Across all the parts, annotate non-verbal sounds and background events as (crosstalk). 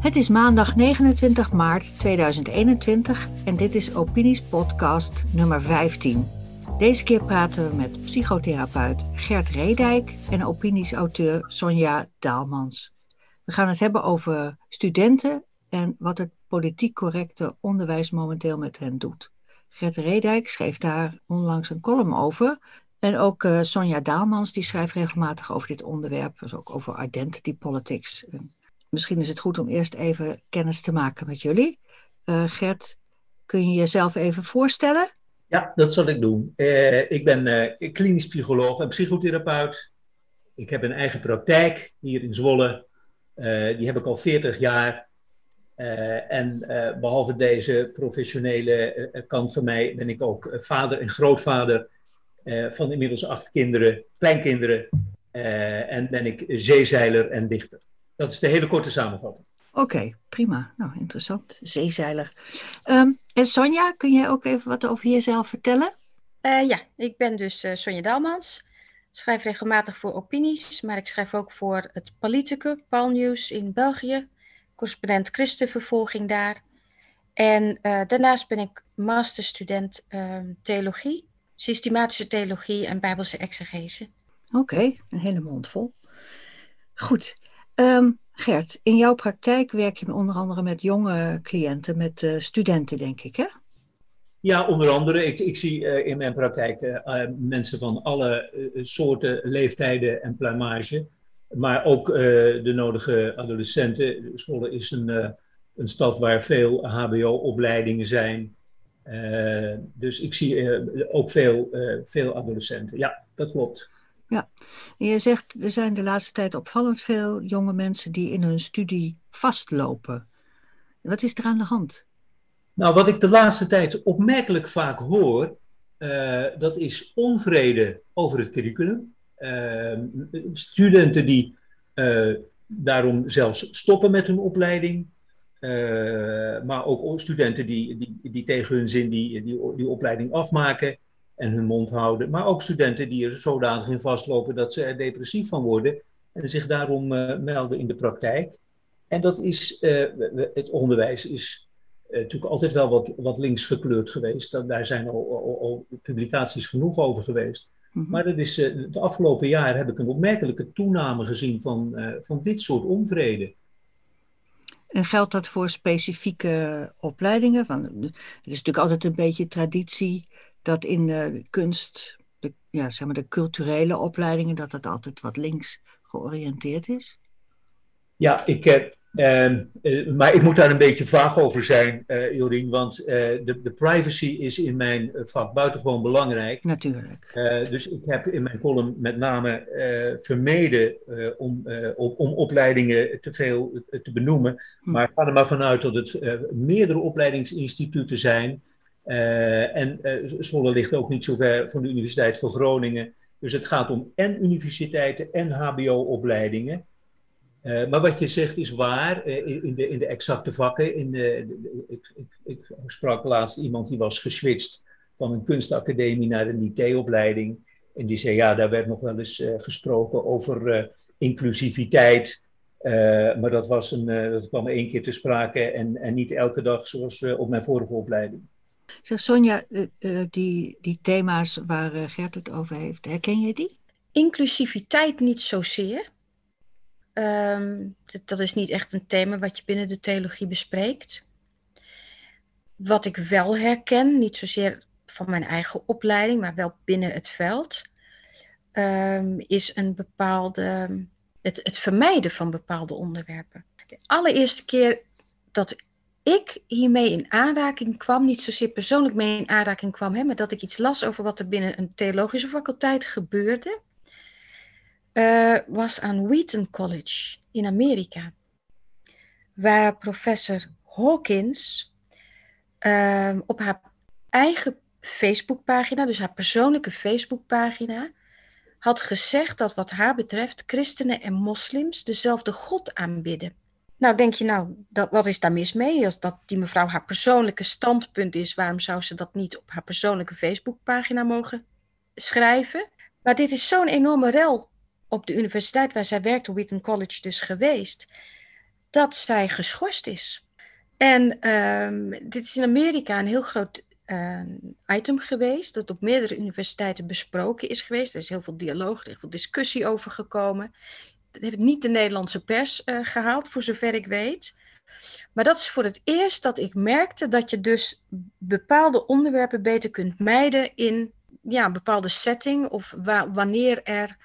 Het is maandag 29 maart 2021 en dit is Opinies Podcast nummer 15. Deze keer praten we met psychotherapeut Gert Redijk en opiniesauteur Sonja Daalmans. We gaan het hebben over studenten en wat het politiek correcte onderwijs momenteel met hen doet. Gert Redijk schreef daar onlangs een column over. En ook uh, Sonja Daalmans die schrijft regelmatig over dit onderwerp, dus ook over identity politics. En misschien is het goed om eerst even kennis te maken met jullie. Uh, Gert, kun je jezelf even voorstellen? Ja, dat zal ik doen. Uh, ik ben klinisch psycholoog en psychotherapeut. Ik heb een eigen praktijk hier in Zwolle. die heb ik al 40 jaar. en behalve deze professionele kant van mij ben ik ook vader en grootvader van inmiddels acht kinderen, kleinkinderen. en ben ik zeezeiler en dichter. Dat is de hele korte samenvatting. Oké, prima. Nou, interessant. Zeezeiler. Um, en Sonja, kun jij ook even wat over jezelf vertellen? Uh, ja, ik ben dus uh, Sonja Dalmans. Schrijf regelmatig voor opinies, maar ik schrijf ook voor het Politicum, News in België. Correspondent christenvervolging daar. En uh, daarnaast ben ik masterstudent ehm, theologie, systematische theologie en bijbelse exegese. Oké, een hele mond vol. Goed. Um, Gert, in jouw praktijk werk je onder andere met jonge cliënten, met uh, studenten, denk ik, hè? Ja, onder andere. Ik, ik zie uh, in mijn praktijk uh, mensen van alle soorten, leeftijden en pluimage. Maar ook de nodige adolescenten. Zwolle is een, een stad waar veel HBO-opleidingen zijn. Dus ik zie ook veel, veel adolescenten. Ja, dat klopt. Ja, en je zegt er zijn de laatste tijd opvallend veel jonge mensen die in hun studie vastlopen. Wat is er aan de hand? Nou, wat ik de laatste tijd opmerkelijk vaak hoor, dat is onvrede over het curriculum. Studenten die daarom zelfs stoppen met hun opleiding. Maar ook studenten die, die, die tegen hun zin die, die, die opleiding afmaken en hun mond houden. Maar ook studenten die er zodanig in vastlopen dat ze er depressief van worden en zich daarom uh, melden in de praktijk. En dat is, uh, het onderwijs is natuurlijk altijd wel wat, wat links gekleurd geweest. Daar zijn al, al, al publicaties genoeg over geweest. Mm -hmm. Maar dat is, de afgelopen jaren heb ik een opmerkelijke toename gezien van, van dit soort onvrede. En geldt dat voor specifieke opleidingen? Van, het is natuurlijk altijd een beetje traditie dat in de kunst, de, ja, zeg maar de culturele opleidingen, dat dat altijd wat links georiënteerd is? Ja, ik heb. Uh, uh, maar ik moet daar een beetje vaag over zijn, uh, Jorien, want eh, de, de, privacy is in mijn vak buitengewoon belangrijk. Natuurlijk. dus ik heb in mijn column met name vermeden om, om, om, opleidingen te veel te benoemen. Hm. Maar ik ga er maar vanuit dat het meerdere opleidingsinstituten zijn uh, en uh, Zwolle ligt ook niet zo ver van de Universiteit van Groningen. Dus het gaat om en universiteiten en HBO-opleidingen. Uh, maar wat je zegt is waar in, de, in de exacte vakken. In de, ik, ik, ik, sprak laatst iemand die was geswitcht van een kunstacademie naar een IT-opleiding. En die zei, ja, daar werd nog wel eens gesproken over inclusiviteit. maar dat, was een, dat kwam één keer te sprake en, en niet elke dag zoals op mijn vorige opleiding. Zeg Sonja, uh, die, die thema's waar uh, Gert het over heeft, herken je die? Inclusiviteit niet zozeer. Um, dat, is niet echt een thema wat je binnen de theologie bespreekt. Wat ik wel herken, niet zozeer van mijn eigen opleiding, maar wel binnen het veld, um, is een bepaalde, het, het vermijden van bepaalde onderwerpen. De allereerste keer dat ik hiermee in aanraking kwam, niet zozeer persoonlijk mee in aanraking kwam, hè, maar dat ik iets las over wat er binnen een theologische faculteit gebeurde, uh, was aan Wheaton College in Amerika, waar professor Hawkins uh, op haar eigen Facebookpagina, dus haar persoonlijke Facebookpagina, had gezegd dat wat haar betreft christenen en moslims dezelfde God aanbidden. Nou, denk je, nou, dat, wat is daar mis mee? Als dat die mevrouw haar persoonlijke standpunt is, waarom zou ze dat niet op haar persoonlijke Facebookpagina mogen schrijven? Maar dit is zo'n enorme rel op de universiteit waar zij werkte, Wheaton College dus geweest, dat zij geschorst is. En um, dit is in Amerika een heel groot uh, item geweest, dat op meerdere universiteiten besproken is geweest. Er is heel veel dialoog, er is veel discussie over gekomen. Dat heeft niet de Nederlandse pers uh, gehaald, voor zover ik weet. Maar dat is voor het eerst dat ik merkte dat je dus bepaalde onderwerpen beter kunt mijden in ja, een bepaalde setting of wa wanneer er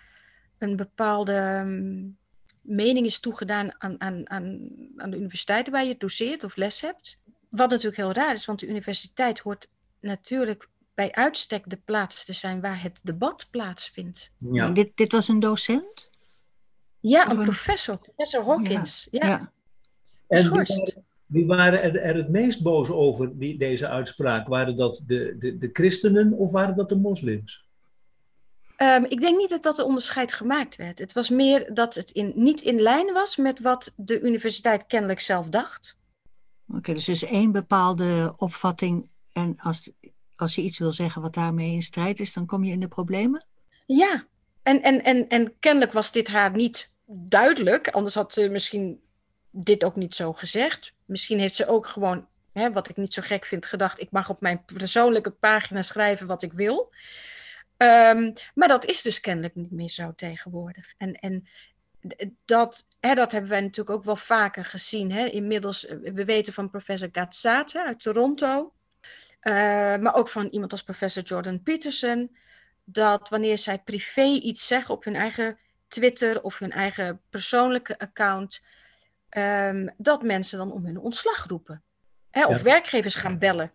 een bepaalde um, mening is toegedaan aan, aan, aan, aan de universiteiten waar je doseert of les hebt. Wat natuurlijk heel raar is, want de universiteit hoort natuurlijk bij uitstek de plaats te zijn waar het debat plaatsvindt. Ja. Dit, dit was een docent? Ja, een, professor, professor Hawkins. Ja. ja. En wie waren, wie waren er, er, het meest boos over die, deze uitspraak? Waren dat de, de, de christenen of waren dat de moslims? Um, ik denk niet dat dat een onderscheid gemaakt werd. Het was meer dat het in, niet in lijn was met wat de universiteit kennelijk zelf dacht. Oké, dus er is één bepaalde opvatting. En als, als je iets wil zeggen wat daarmee in strijd is, dan kom je in de problemen? Ja, en, en, en, en kennelijk was dit haar niet duidelijk. Anders had ze misschien dit ook niet zo gezegd. Misschien heeft ze ook gewoon, hè, wat ik niet zo gek vind, gedacht: ik mag op mijn persoonlijke pagina schrijven wat ik wil. Um, maar dat is dus kennelijk niet meer zo tegenwoordig. En, en dat, hè, dat hebben wij natuurlijk ook wel vaker gezien. Hè. Inmiddels, eh, we weten van professor Gatsate uit Toronto, uh, maar ook van iemand als professor Jordan Peterson, dat wanneer zij privé iets zeggen op hun eigen Twitter of hun eigen persoonlijke account, um, dat mensen dan om hun ontslag roepen. Hè, of werkgevers gaan bellen.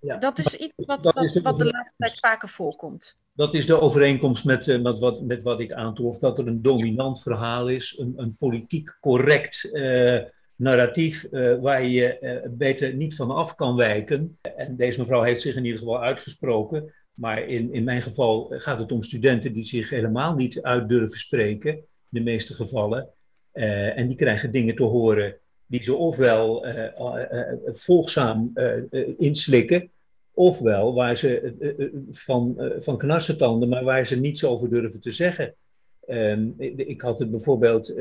Ja. Dat is iets wat, wat, wat de laatste tijd vaker voorkomt dat is de overeenkomst met, uh, met, wat, met wat ik aantrof, dat er een dominant verhaal is, een, een politiek correct uh, narratief uh, waar je beter niet van af kan wijken. En deze mevrouw heeft zich in ieder geval uitgesproken, maar in, in mijn geval gaat het om studenten die zich helemaal niet uit durven spreken, in de meeste gevallen. en die krijgen dingen te horen die ze ofwel volgzaam inslikken, Ofwel waar ze eh, eh, eh, van, van knarsetanden, maar waar ze niets over durven te zeggen. Um, ik had het bijvoorbeeld,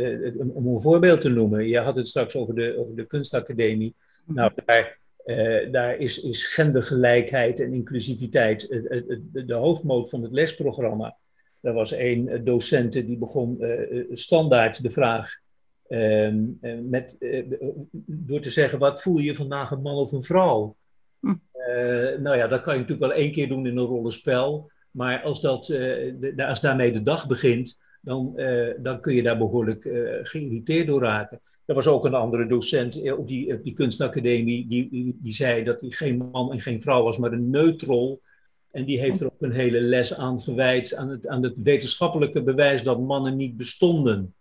om een voorbeeld te noemen, je had het straks over de, over de kunstacademie. Mhm. Nou, daar, daar is, is gendergelijkheid en inclusiviteit de hoofdmoot van het lesprogramma. Er was één docent die begon standaard de vraag ehm, met, door te zeggen, wat voel je vandaag, een man of een vrouw? Uh, nou ja, dat kan je natuurlijk wel één keer doen in een rollenspel. Maar als, dat, uh, als daarmee de dag begint, dan, uh, dan kun je daar behoorlijk geïrriteerd door raken. Er was ook een andere docent op die, kunstacademie, die, die, zei dat hij geen man en geen vrouw was, maar een neutrol. En die heeft er ook een hele les aan gewijd, aan het, aan het wetenschappelijke bewijs dat mannen niet bestonden.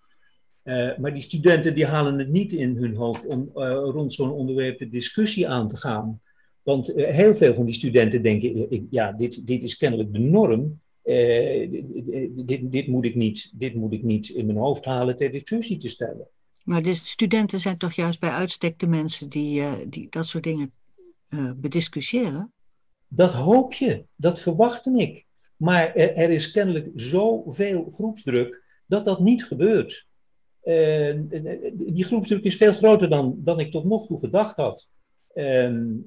maar die studenten die halen het niet in hun hoofd om rond zo'n onderwerp de discussie aan te gaan. Want uh, heel veel van die studenten denken, ik, ja, dit, dit is kennelijk de norm. Uh, dit, dit, moet ik niet, dit moet ik niet in mijn hoofd halen ter discussie te stellen. Maar de studenten zijn toch juist bij uitstek de mensen die, uh, die dat soort dingen bediscussiëren? Dat hoop je, dat verwachtte ik. Maar er, er is kennelijk zoveel groepsdruk dat dat niet gebeurt. die groepsdruk is veel groter dan, dan ik tot nog toe gedacht had. Um,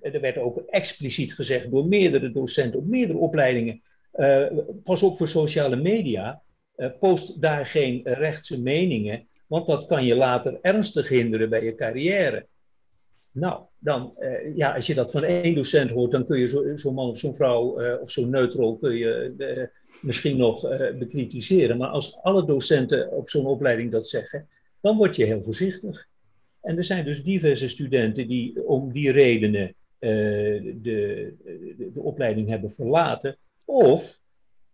er werd ook expliciet gezegd door meerdere docenten op meerdere opleidingen. Uh, pas op voor sociale media. Uh, post daar geen rechtse meningen, want dat kan je later ernstig hinderen bij je carrière. Nou, dan, uh, ja, als je dat van één docent hoort, dan kun je zo'n zo man of zo'n vrouw of zo'n neutral kun je misschien nog bekritiseren. Maar als alle docenten op zo'n opleiding dat zeggen, dan word je heel voorzichtig. En er zijn dus diverse studenten die om die redenen uh, de, de, opleiding hebben verlaten. Of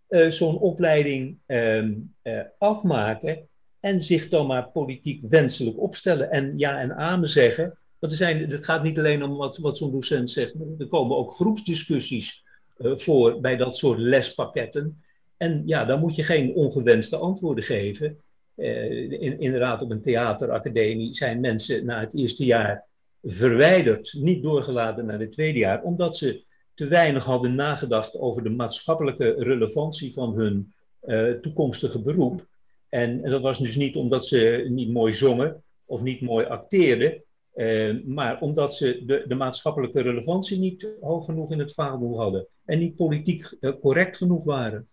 uh, zo'n opleiding um, uh, afmaken en zich dan maar politiek wenselijk opstellen. En ja en amen zeggen. Want er zijn, het gaat niet alleen om wat, wat zo'n docent zegt. Er komen ook groepsdiscussies voor bij dat soort lespakketten. En ja, dan moet je geen ongewenste antwoorden geven. Uh, in, inderdaad, op een theateracademie zijn mensen na het eerste jaar verwijderd, niet doorgelaten naar het tweede jaar, omdat ze te weinig hadden nagedacht over de maatschappelijke relevantie van hun uh, toekomstige beroep. En, en dat was dus niet omdat ze niet mooi zongen of niet mooi acteerden, uh, maar omdat ze de, de, maatschappelijke relevantie niet hoog genoeg in het vaandel hadden en niet politiek correct genoeg waren.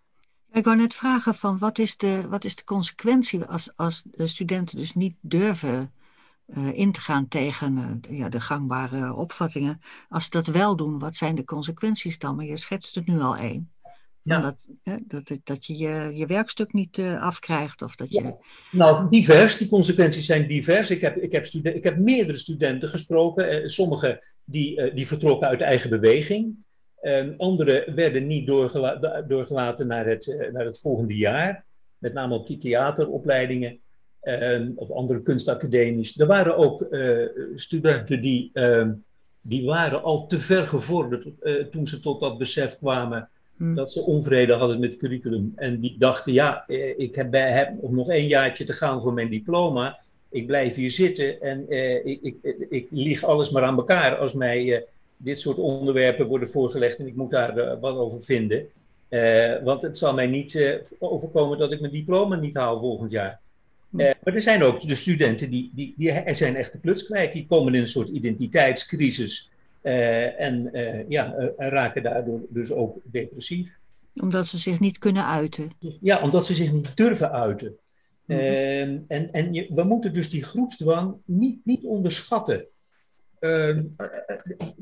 Ik wou net vragen van wat is de, wat is de consequentie als, als de studenten dus niet durven uh, in te gaan tegen ja, de gangbare opvattingen. Als ze dat wel doen, wat zijn de consequenties dan? Maar je schetst het nu al één. Ja. Dat, hè, dat, dat je, je je werkstuk niet uh, afkrijgt. Of dat je... Ja. Nou, divers. Die consequenties zijn divers. Ik heb, ik heb, ik heb meerdere studenten gesproken. Eh, sommigen die, die vertrokken uit eigen beweging. Um, anderen werden niet doorgela doorgelaten naar het, naar het volgende jaar. Met name op die theateropleidingen. Um, of andere kunstacademies. Er waren ook studenten die, um, die waren al te ver gevorderd toen ze tot dat besef kwamen Hm. Dat ze onvrede hadden met het curriculum. En die dachten, ja, eh, ik heb, heb nog één jaartje te gaan voor mijn diploma. Ik blijf hier zitten en eh, ik, ik, ik lieg alles maar aan elkaar als mij eh, dit soort onderwerpen worden voorgelegd en ik moet daar uh, wat over vinden. Uh, want het zal mij niet uh, overkomen dat ik mijn diploma niet haal volgend jaar. Hm. maar er zijn ook de studenten die, die, die er zijn echt de kluts kwijt. Die komen in een soort identiteitscrisis. Uh, en uh, ja, raken daardoor dus ook depressief. Omdat ze zich niet kunnen uiten. Ja, omdat ze zich niet durven uiten. Mm -hmm. en en je, we moeten dus die groepsdwang niet, niet onderschatten. Ehm,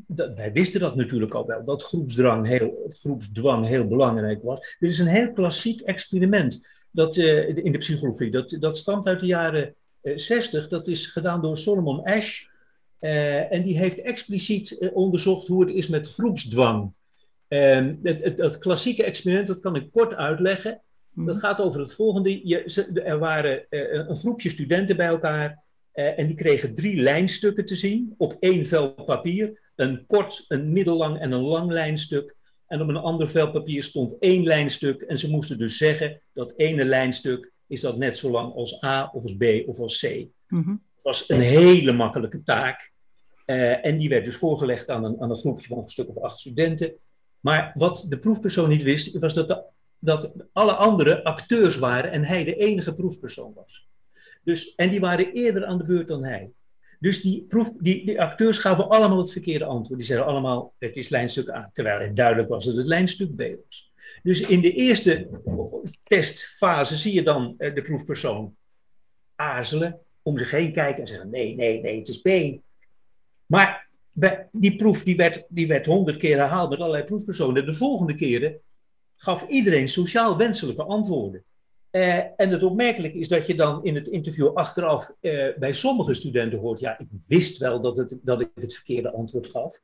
dat, wij wisten dat natuurlijk al wel, dat groepsdrang heel, groepsdwang heel belangrijk was. Dit is een heel klassiek experiment dat, in de psychologie. Dat, dat stamt uit de jaren 60. Dat is gedaan door Solomon Ash en die heeft expliciet onderzocht hoe het is met groepsdwang. Uh, het, het, het, klassieke experiment, dat kan ik kort uitleggen. Dat gaat over het volgende. Je, er waren een groepje studenten bij elkaar. En die kregen drie lijnstukken te zien op één vel papier. Een kort, een middellang en een lang lijnstuk. En op een ander vel papier stond één lijnstuk. En ze moesten dus zeggen dat ene lijnstuk is dat net zo lang als A of als B of als C. Mm -hmm. Het was een hele makkelijke taak. Uh, en die werd dus voorgelegd aan een, aan een groepje van een stuk of acht studenten. Maar wat de proefpersoon niet wist, was dat, de, dat alle anderen acteurs waren en hij de enige proefpersoon was. Dus, en die waren eerder aan de beurt dan hij. Dus die, proef, die, acteurs gaven allemaal het verkeerde antwoord. Die zeiden allemaal, het is lijnstuk A. Terwijl het duidelijk was dat het lijnstuk B was. Dus in de eerste testfase zie je dan uh, de proefpersoon aarzelen, om zich heen kijken en zeggen: nee, nee, nee, het is B. Maar die proef die werd, die werd honderd keer herhaald met allerlei proefpersonen. De volgende keren gaf iedereen sociaal wenselijke antwoorden. Uh, en het opmerkelijke is dat je dan in het interview achteraf uh, bij sommige studenten hoort: ja, ik wist wel dat, het, dat ik het verkeerde antwoord gaf.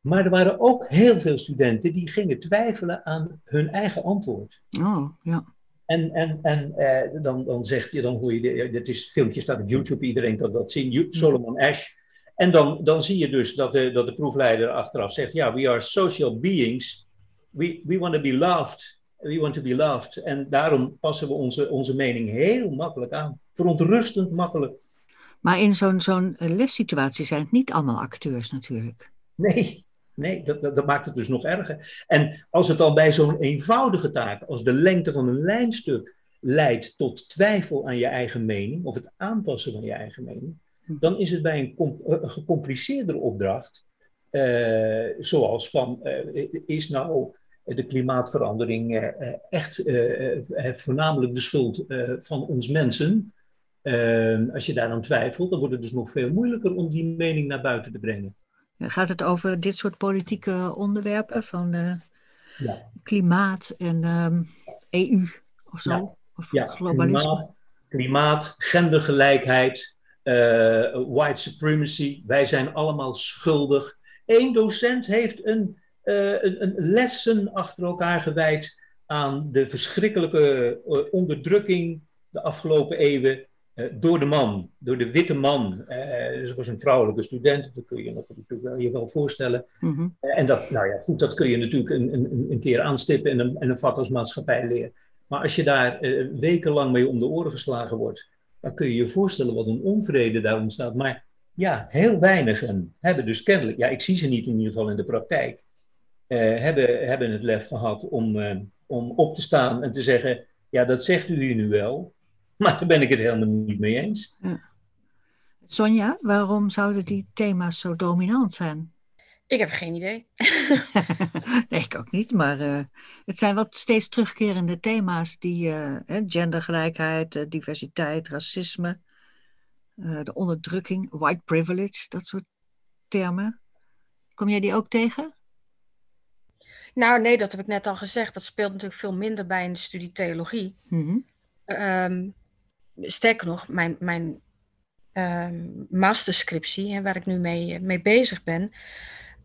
Maar er waren ook heel veel studenten die gingen twijfelen aan hun eigen antwoord. Oh, ja. En, en, en uh, dan, dan zegt je, dan hoor je, dit is filmpje staat op YouTube, iedereen kan dat zien. Solomon Ash, en dan, dan zie je dus dat de, dat de proefleider achteraf zegt: Ja, we are social beings. We, we want to be loved. We want to be loved. En daarom passen we onze, onze mening heel makkelijk aan. Verontrustend makkelijk. Maar in zo'n zo'n lessituatie zijn het niet allemaal acteurs natuurlijk. Nee, nee dat, dat, dat, maakt het dus nog erger. En als het al bij zo'n eenvoudige taak, als de lengte van een lijnstuk leidt tot twijfel aan je eigen mening, of het aanpassen van je eigen mening, dan is het bij een, eh, een gecompliceerdere opdracht, uh, zoals van, uh, is nou de klimaatverandering uh, echt voornamelijk de schuld van ons mensen? als je daaraan twijfelt, dan wordt het dus nog veel moeilijker om die mening naar buiten te brengen. Gaat het over dit soort politieke onderwerpen van ja. klimaat en um, EU of zo? Ja. Of ja, globalisme? Klimaat, klimaat gendergelijkheid, uh, white supremacy, wij zijn allemaal schuldig. Eén docent heeft een, uh, een, een, lessen achter elkaar gewijd aan de verschrikkelijke uh, onderdrukking de afgelopen eeuwen door de man, door de witte man. dus het was een vrouwelijke student, dat kun je natuurlijk wel, je wel voorstellen. Mm -hmm. en dat, nou ja, goed, dat kun je natuurlijk een, een, een keer aanstippen in een, in een vak als maatschappijleer. Maar als je daar wekenlang mee om de oren geslagen wordt, dan kun je je voorstellen wat een onvrede daar ontstaat. Maar ja, heel weinigen hebben dus kennelijk, ja, ik zie ze niet in ieder geval in de praktijk, hebben, hebben het lef gehad om, uh, om op te staan en te zeggen, ja, dat zegt u hier nu wel, (laughs) Maar daar ben ik het helemaal niet mee eens. Ja. Sonja, waarom zouden die thema's zo dominant zijn? Ik heb geen idee. (laughs) nee, ik ook niet. Maar uh, het zijn wat steeds terugkerende thema's die uh, gendergelijkheid, uh, diversiteit, racisme, de onderdrukking, white privilege, dat soort termen. Kom jij die ook tegen? Nou, nee, dat heb ik net al gezegd. Dat speelt natuurlijk veel minder bij in de studie theologie. Mm -hmm. um, sterker nog, mijn, mijn um, masterscriptie, hè, waar ik nu mee, mee bezig ben,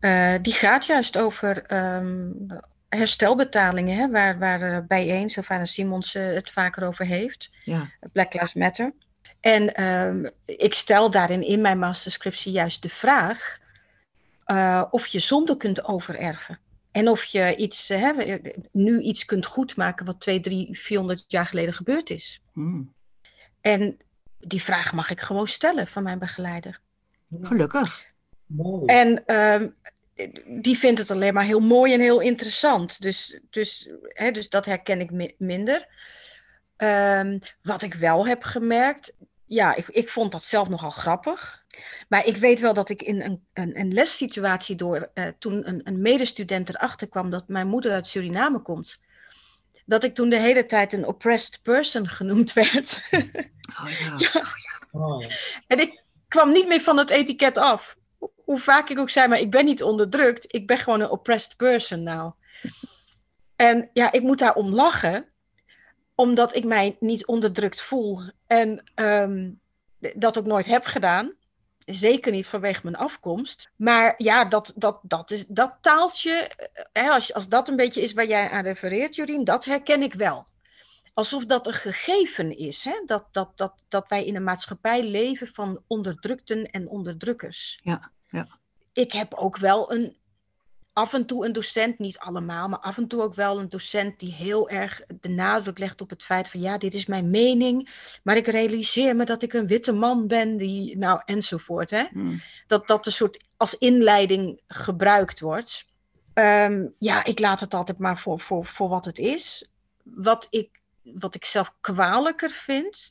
uh, die gaat juist over um, herstelbetalingen, hè, waar, waar bijeen Sylvana Simons uh, het vaker over heeft. Ja. Black Lives Matter. En um, ik stel daarin in mijn masterscriptie juist de vraag uh, of je zonde kunt overerven. En of je iets, hè, nu iets kunt goedmaken wat twee, drie, 400 jaar geleden gebeurd is. Hmm. En die vraag mag ik gewoon stellen van mijn begeleider. Gelukkig. Mooi. En um, die vindt het alleen maar heel mooi en heel interessant. Dus, dus, hè, dus dat herken ik mi minder. Um, wat ik wel heb gemerkt, ja, ik, ik vond dat zelf nogal grappig. Maar ik weet wel dat ik in een, een, een lessituatie door, uh, toen een, een medestudent erachter kwam dat mijn moeder uit Suriname komt, dat ik toen de hele tijd een oppressed person (laughs) genoemd werd. Oh ja. (laughs) ja. Oh. En ik kwam niet meer van het etiket af. Hoe vaak ik ook zei, maar ik ben niet onderdrukt. Ik ben gewoon een oppressed person nou. En ja, ik moet daarom lachen. Omdat ik mij niet onderdrukt voel. En um, dat ook nooit heb gedaan. Zeker niet vanwege mijn afkomst. Maar ja, dat, dat, dat, is, dat taaltje, eh, hè, als, als dat een beetje is waar jij aan refereert, Jorien, dat herken ik wel. Alsof dat een gegeven is, hè? Dat, dat, dat, dat wij in een maatschappij leven van onderdrukten en onderdrukkers. Ja, ja. Ik heb ook wel een af en toe een docent, niet allemaal, maar af en toe ook wel een docent die heel erg de nadruk legt op het feit van ja, dit is mijn mening, maar ik realiseer me dat ik een witte man ben, die, nou enzovoort. Hè? Hmm. Dat dat een soort als inleiding gebruikt wordt. Um, ja, ik laat het altijd maar voor, voor, voor wat het is. Wat ik, wat ik zelf kwalijker vind,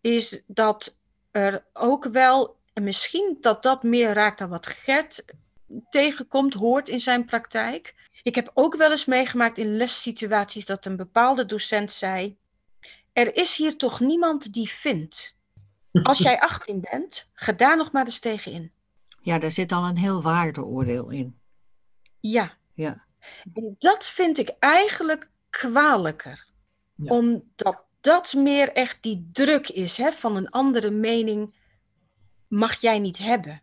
is dat er ook wel, en misschien dat dat meer raakt dan wat Gert tegenkomt, hoort in zijn praktijk. Ik heb ook wel eens meegemaakt in lessituaties dat een bepaalde docent zei: Er is hier toch niemand die vindt. Als jij 18 bent, ga daar nog maar eens tegen in. Ja, daar zit al een heel waardeoordeel in. Ja. ja. En dat vind ik eigenlijk kwalijker. Ja. Omdat dat meer echt die druk is hè, van een andere mening mag jij niet hebben.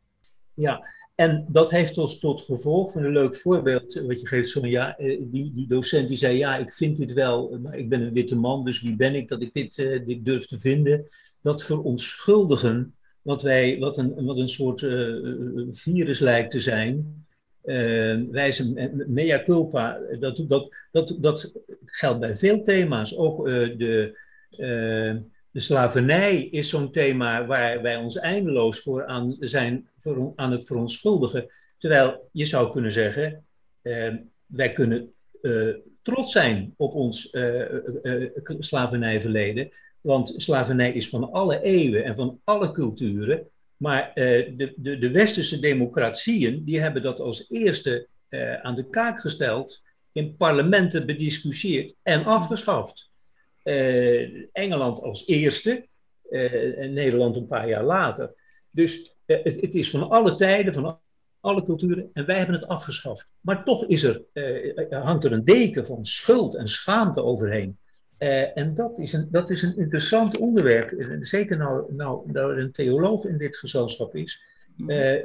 Ja, en dat heeft ons tot gevolg van een leuk voorbeeld wat je geeft, ja, eh, die, die docent die zei, ja, ik vind dit wel, maar ik ben een witte man, dus wie ben ik dat ik dit, uh, dit durf te vinden? Dat verontschuldigen, wat, wij, wat, een, wat een soort uh, virus lijkt te zijn, uh, wijze mea culpa, dat, dat, dat, dat geldt bij veel thema's, ook de de slavernij is zo'n thema waar wij ons eindeloos voor aan zijn aan het verontschuldigen. Terwijl je zou kunnen zeggen, eh, wij kunnen eh, trots zijn op ons uh, slavernijverleden. Want slavernij is van alle eeuwen en van alle culturen. Maar de, de, de, westerse democratieën die hebben dat als eerste aan de kaak gesteld, in parlementen bediscussieerd en afgeschaft. Eh, Engeland als eerste eh, en Nederland een paar jaar later. Dus eh, het, het, is van alle tijden, van alle culturen, en wij hebben het afgeschaft. Maar toch is er, hangt er een deken van schuld en schaamte overheen. en dat is, een, dat is een interessant onderwerp, zeker nou, nou, nou er een theoloog in dit gezelschap is.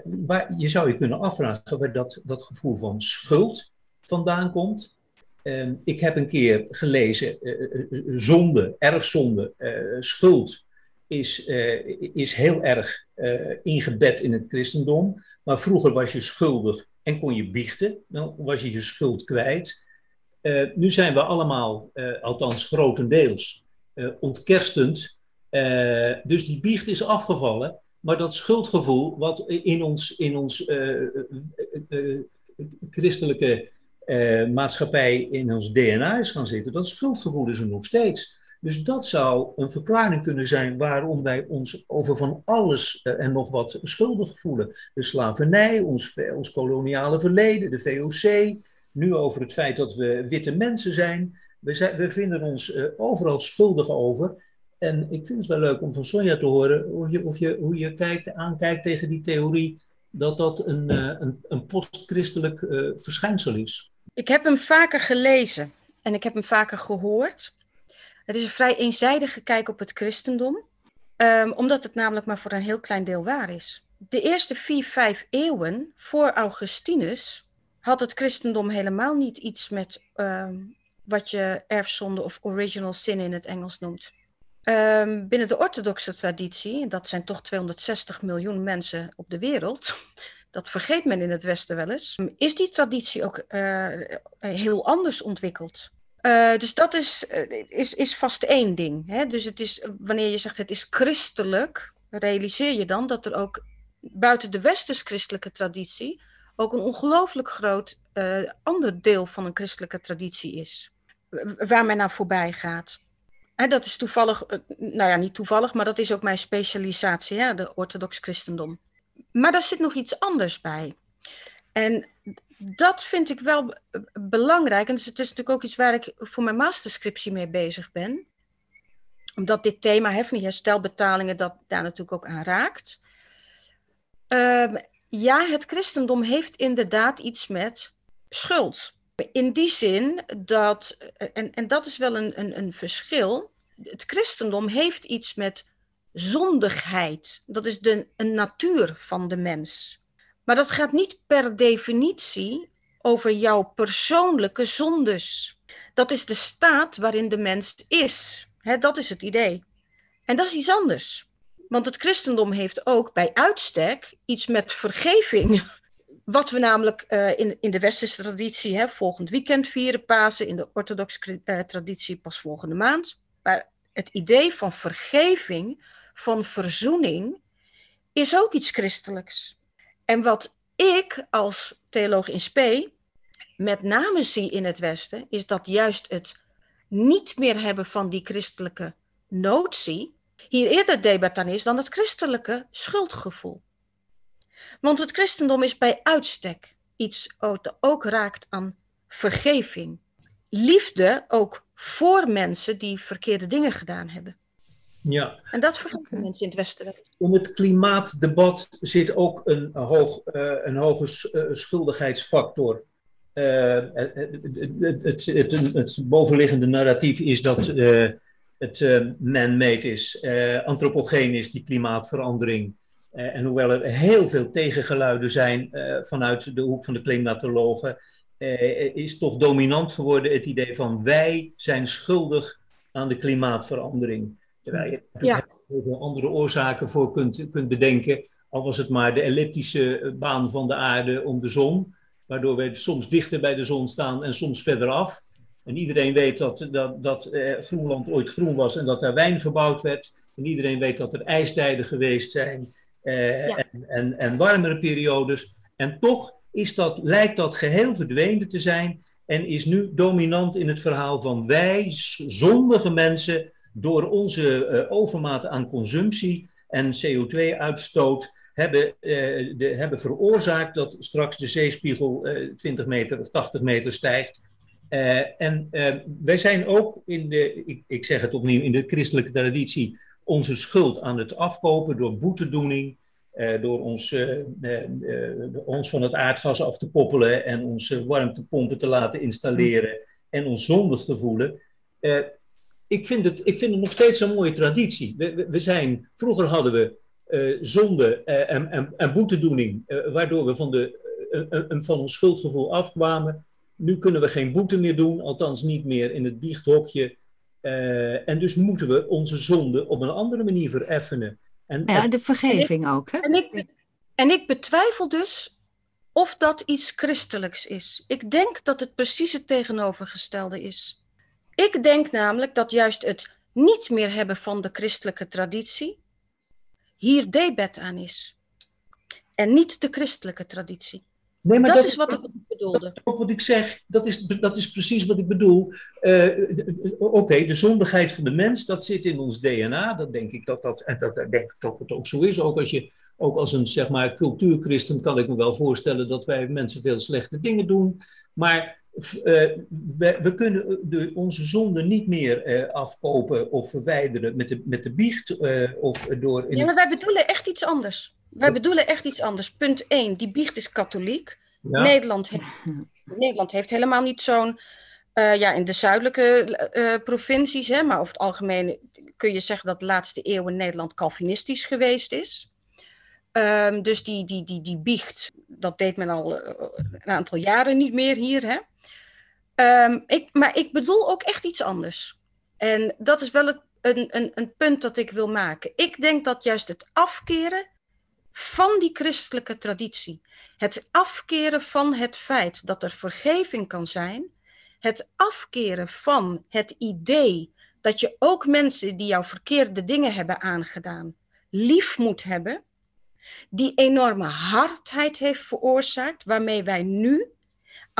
waar, je zou je kunnen afvragen waar dat, dat gevoel van schuld vandaan komt. Ehm, ik heb een keer gelezen, uh, zonde, erfzonde, schuld is, is heel erg ingebed in het christendom. Maar vroeger was je schuldig en kon je biechten, dan was je je schuld kwijt. nu zijn we allemaal, althans grotendeels, ontkerstend. dus die biecht is afgevallen, maar dat schuldgevoel wat in ons, in ons christelijke uh, maatschappij in ons DNA is gaan zitten, dat schuldgevoel is er nog steeds. Dus dat zou een verklaring kunnen zijn waarom wij ons over van alles eh, en nog wat schuldig voelen. De slavernij, ons, ons koloniale verleden, de VOC, nu over het feit dat we witte mensen zijn. We, we vinden ons uh, overal schuldig over. En ik vind het wel leuk om van Sonja te horen hoe je, of je, hoe je kijkt, aankijkt tegen die theorie dat dat een, een, een postchristelijk verschijnsel is. Ik heb hem vaker gelezen en ik heb hem vaker gehoord. Het is een vrij eenzijdige kijk op het christendom, um, omdat het namelijk maar voor een heel klein deel waar is. De eerste vier, vijf eeuwen voor Augustinus had het christendom helemaal niet iets met um, wat je erfzonde of original sin in het Engels noemt. Um, binnen de orthodoxe traditie, en dat zijn toch 260 miljoen mensen op de wereld, dat vergeet men in het Westen wel eens, is die traditie ook uh, heel anders ontwikkeld. Uh, dus dat is, is, is vast één ding. Hè? Dus het is, wanneer je zegt het is christelijk, realiseer je dan dat er ook buiten de westers-christelijke traditie ook een ongelooflijk groot uh, ander deel van een christelijke traditie is, waar men naar voorbij gaat. Dat is toevallig, nou ja, niet toevallig, maar dat is ook mijn specialisatie, hè, de orthodox christendom. Maar daar zit nog iets anders bij. En dat vind ik wel belangrijk. En het is natuurlijk ook iets waar ik voor mijn masterscriptie mee bezig ben. Omdat dit thema die herstelbetalingen dat daar natuurlijk ook aan raakt. Uh, ja, het christendom heeft inderdaad iets met schuld. In die zin dat, en, en dat is wel een, een, een verschil. Het christendom heeft iets met zondigheid. Dat is de een natuur van de mens. Maar dat gaat niet per definitie over jouw persoonlijke zondes. Dat is de staat waarin de mens is. Dat is het idee. En dat is iets anders. Want het christendom heeft ook bij uitstek iets met vergeving. (laughs) Wat we namelijk uh, in, in de westerse traditie hè, volgend weekend vieren, Pasen, in de orthodoxe uh, traditie pas volgende maand. Maar het idee van vergeving, van verzoening, is ook iets christelijks. En wat ik als theoloog in spe met name zie in het Westen, is dat juist het niet meer hebben van die christelijke notie hier eerder debat aan is dan het christelijke schuldgevoel. Want het christendom is bij uitstek iets dat ook raakt aan vergeving. Liefde ook voor mensen die verkeerde dingen gedaan hebben. Ja. En dat vergeten mensen in het Westen. Om het klimaatdebat zit ook een, hoog, uh, een hoge uh, schuldigheidsfactor. Uh, het, het, het, het, bovenliggende narratief is dat het man-made is, antropogeen is, die klimaatverandering. en hoewel er heel veel tegengeluiden zijn vanuit de hoek van de klimatologen, is toch dominant geworden het idee van wij zijn schuldig aan de klimaatverandering. Terwijl je ja. heel veel andere oorzaken voor kunt, kunt bedenken. Al was het maar de elliptische baan van de aarde om de zon. Waardoor we soms dichter bij de zon staan en soms verder af. En iedereen weet dat, dat, dat eh, Groenland ooit groen was en dat daar wijn verbouwd werd. En iedereen weet dat er ijstijden geweest zijn eh, ja. en, en, en warmere periodes. En toch is dat, lijkt dat geheel verdwenen te zijn en is nu dominant in het verhaal van wij, zondige mensen, door onze uh, overmaat aan consumptie en CO2-uitstoot hebben, de, hebben veroorzaakt dat straks de zeespiegel eh, 20 meter of 80 meter stijgt. en wij zijn ook in de, ik, ik, zeg het opnieuw, in de christelijke traditie onze schuld aan het afkopen door boetedoening, door ons, ons van het aardgas af te poppelen en onze warmtepompen te laten installeren en ons zondig te voelen ik, vind het, ik vind het nog steeds een mooie traditie. We, we, zijn, vroeger hadden we uh, zonde uh, en, en, en, boetedoening, uh, waardoor we van, de, van ons schuldgevoel afkwamen. Nu kunnen we geen boete meer doen, althans niet meer in het biechthokje. en dus moeten we onze zonde op een andere manier vereffenen. En, ja, de vergeving ook. Hè? En, ik, en ik betwijfel dus of dat iets christelijks is. Ik denk dat het precies het tegenovergestelde is. Ik denk namelijk dat juist het niet meer hebben van de christelijke traditie hier debet aan is. En niet de christelijke traditie. Nee, maar dat, dat, is wat ik bedoelde. Ook wat ik zeg, dat is, dat is precies wat ik bedoel. Uh, Oké, de zondigheid van de mens, dat zit in ons DNA. Dat denk ik dat dat, en dat, denk ik dat het ook zo is. Ook als, je, ook als een zeg maar, cultuurchristen kan ik me wel voorstellen dat wij mensen veel slechte dingen doen. Maar we, we, kunnen de, onze zonde niet meer uh, afkopen of verwijderen met de, met de biecht. Uh, of door in... Ja, maar wij bedoelen echt iets anders. Wij bedoelen echt iets anders. Punt 1, die biecht is katholiek. Ja. Nederland, heeft, Nederland heeft helemaal niet zo'n. ja, in de zuidelijke provincies, hè, maar over het algemeen kun je zeggen dat de laatste eeuw in Nederland Calvinistisch geweest is. Um, dus die, die, die, die biecht, dat deed men al een aantal jaren niet meer hier. Hè? Um, ik, maar ik bedoel ook echt iets anders. En dat is wel het, een, een, een punt dat ik wil maken. Ik denk dat juist het afkeren van die christelijke traditie, het afkeren van het feit dat er vergeving kan zijn, het afkeren van het idee dat je ook mensen die jou verkeerde dingen hebben aangedaan, lief moet hebben, die enorme hardheid heeft veroorzaakt, waarmee wij nu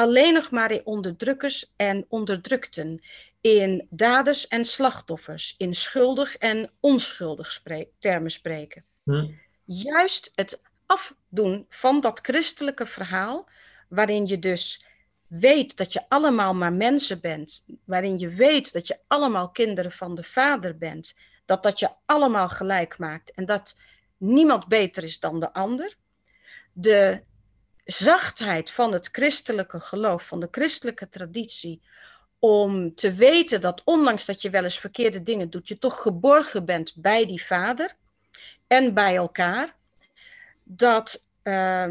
alleen nog maar in onderdrukkers en onderdrukten, in daders en slachtoffers, in schuldig en onschuldig termen spreken. Hm. Juist het afdoen van dat christelijke verhaal, waarin je dus weet dat je allemaal maar mensen bent, waarin je weet dat je allemaal kinderen van de Vader bent, dat dat je allemaal gelijk maakt en dat niemand beter is dan de ander. De zachtheid van het christelijke geloof, van de christelijke traditie, om te weten dat ondanks dat je wel eens verkeerde dingen doet, je toch geborgen bent bij die vader en bij elkaar, dat uh,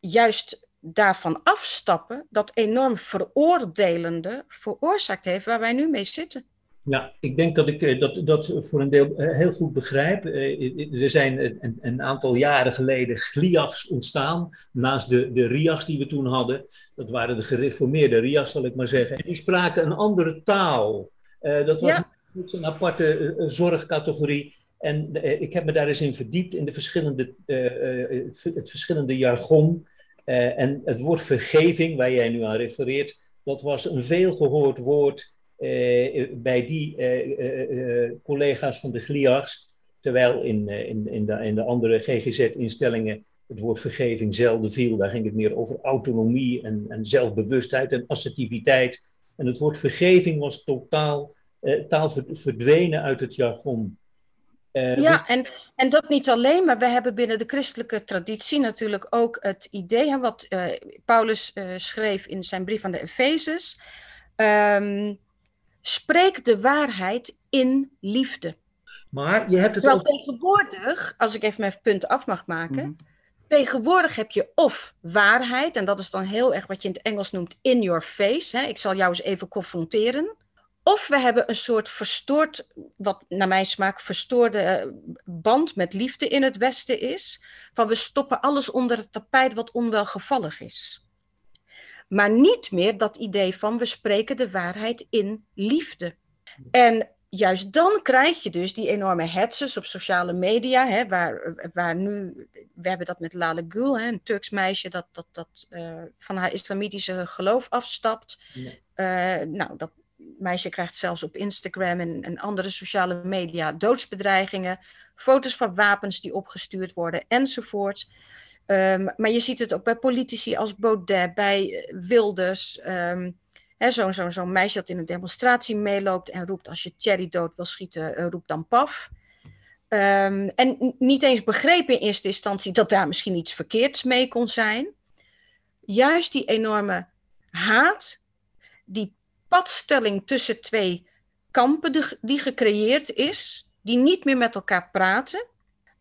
juist daarvan afstappen, dat enorm veroordelende veroorzaakt heeft waar wij nu mee zitten. Ja, ik denk dat ik eh, dat, dat voor een deel eh, heel goed begrijp. Eh, er zijn een, een aantal jaren geleden gliachs ontstaan, naast de, de riachs die we toen hadden. Dat waren de gereformeerde riachs, zal ik maar zeggen. En die spraken een andere taal. dat was een aparte zorgcategorie. En ik heb me daar eens in verdiept, in de verschillende, het, het, verschillende jargon. en het woord vergeving, waar jij nu aan refereert, dat was een veelgehoord woord eh, bij die eh, eh, collega's van de GLIARS, terwijl in, in, in, de, in de andere GGZ-instellingen het woord vergeving zelden viel. Daar ging het meer over autonomie en, en zelfbewustheid en assertiviteit. En het woord vergeving was totaal taal verdwenen uit het jargon. ja, dus en, en dat niet alleen, maar we hebben binnen de christelijke traditie natuurlijk ook het idee, hè, wat Paulus schreef in zijn brief aan de Efezes. Um, Spreek de waarheid in liefde. Maar je hebt het Terwijl tegenwoordig, als ik even mijn punt af mag maken. Mhm. Tegenwoordig heb je of waarheid, en dat is dan heel erg wat je in het Engels noemt in your face. Hè? Ik zal jou eens even confronteren. Of we hebben een soort verstoord, wat naar mijn smaak verstoorde eh, band met liefde in het Westen is. Van we stoppen alles onder het tapijt wat onwelgevallig is. Maar niet meer dat idee van we spreken de waarheid in liefde. En juist dan krijg je dus die enorme hetzes op sociale media, hè, waar, waar nu, we hebben dat met Lale Gül, hè, een Turks meisje dat, dat, dat uh, van haar islamitische geloof afstapt. Uh, nou, dat meisje krijgt zelfs op Instagram en, en andere sociale media doodsbedreigingen, foto's van wapens die opgestuurd worden enzovoort. Um, maar je ziet het ook bij politici als Baudet, bij eh, Wilders. Um, Zo'n zo, zo meisje dat in een demonstratie meeloopt en roept: Als je Thierry dood wil schieten, uh, roep dan paf. Um, en niet eens begrepen in eerste instantie dat daar misschien iets verkeerds mee kon zijn. Juist die enorme haat, die padstelling tussen twee kampen die gecreëerd is, die niet meer met elkaar praten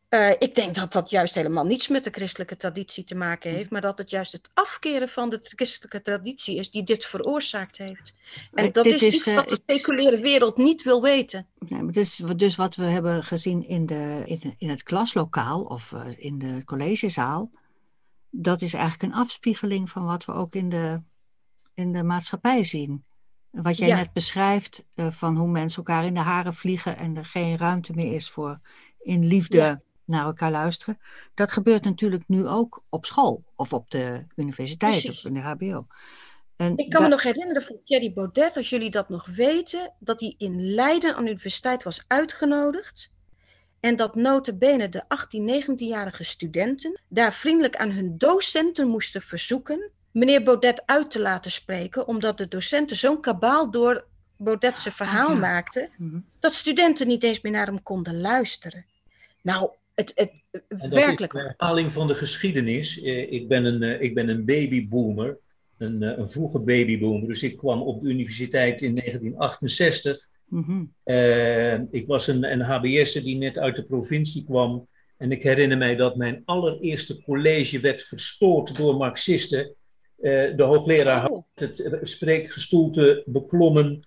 uh, ik denk dat dat juist helemaal niets met de christelijke traditie te maken heeft, maar dat het juist het afkeren van de christelijke traditie is die dit veroorzaakt heeft. En dat is, is iets wat de seculiere wereld niet wil weten. Nee, maar dit is dus wat we hebben gezien in, de, in, in het klaslokaal of uh, in de collegezaal. Dat is eigenlijk een afspiegeling van wat we ook in de, in de maatschappij zien. Wat jij net beschrijft, uh, van hoe mensen elkaar in de haren vliegen en er geen ruimte meer is voor in liefde. Ja naar elkaar luisteren. Dat gebeurt natuurlijk nu ook op school of op de universiteit Precies. of in de HBO. En Ik kan me nog herinneren van Thierry Baudet, als jullie dat nog weten, dat hij in Leiden aan de universiteit was uitgenodigd. En dat notabene de 18, 19-jarige studenten daar vriendelijk aan hun docenten moesten verzoeken meneer Baudet uit te laten spreken, omdat de docenten zo'n kabaal door verhaal Ah, ja. maakten, Mhm. dat studenten niet eens meer naar hem konden luisteren. Nou, het, het En werkelijk een herhaling van de geschiedenis. Eh, Ik ben een, eh, ik ben een babyboomer, een, eh, een vroege babyboomer. Dus ik kwam op de universiteit in 1968. Mhm. Ik was een, een HBS'er die net uit de provincie kwam. En ik herinner mij dat mijn allereerste college werd verstoord door Marxisten. De hoogleraar had Oh, het spreekgestoelte beklommen.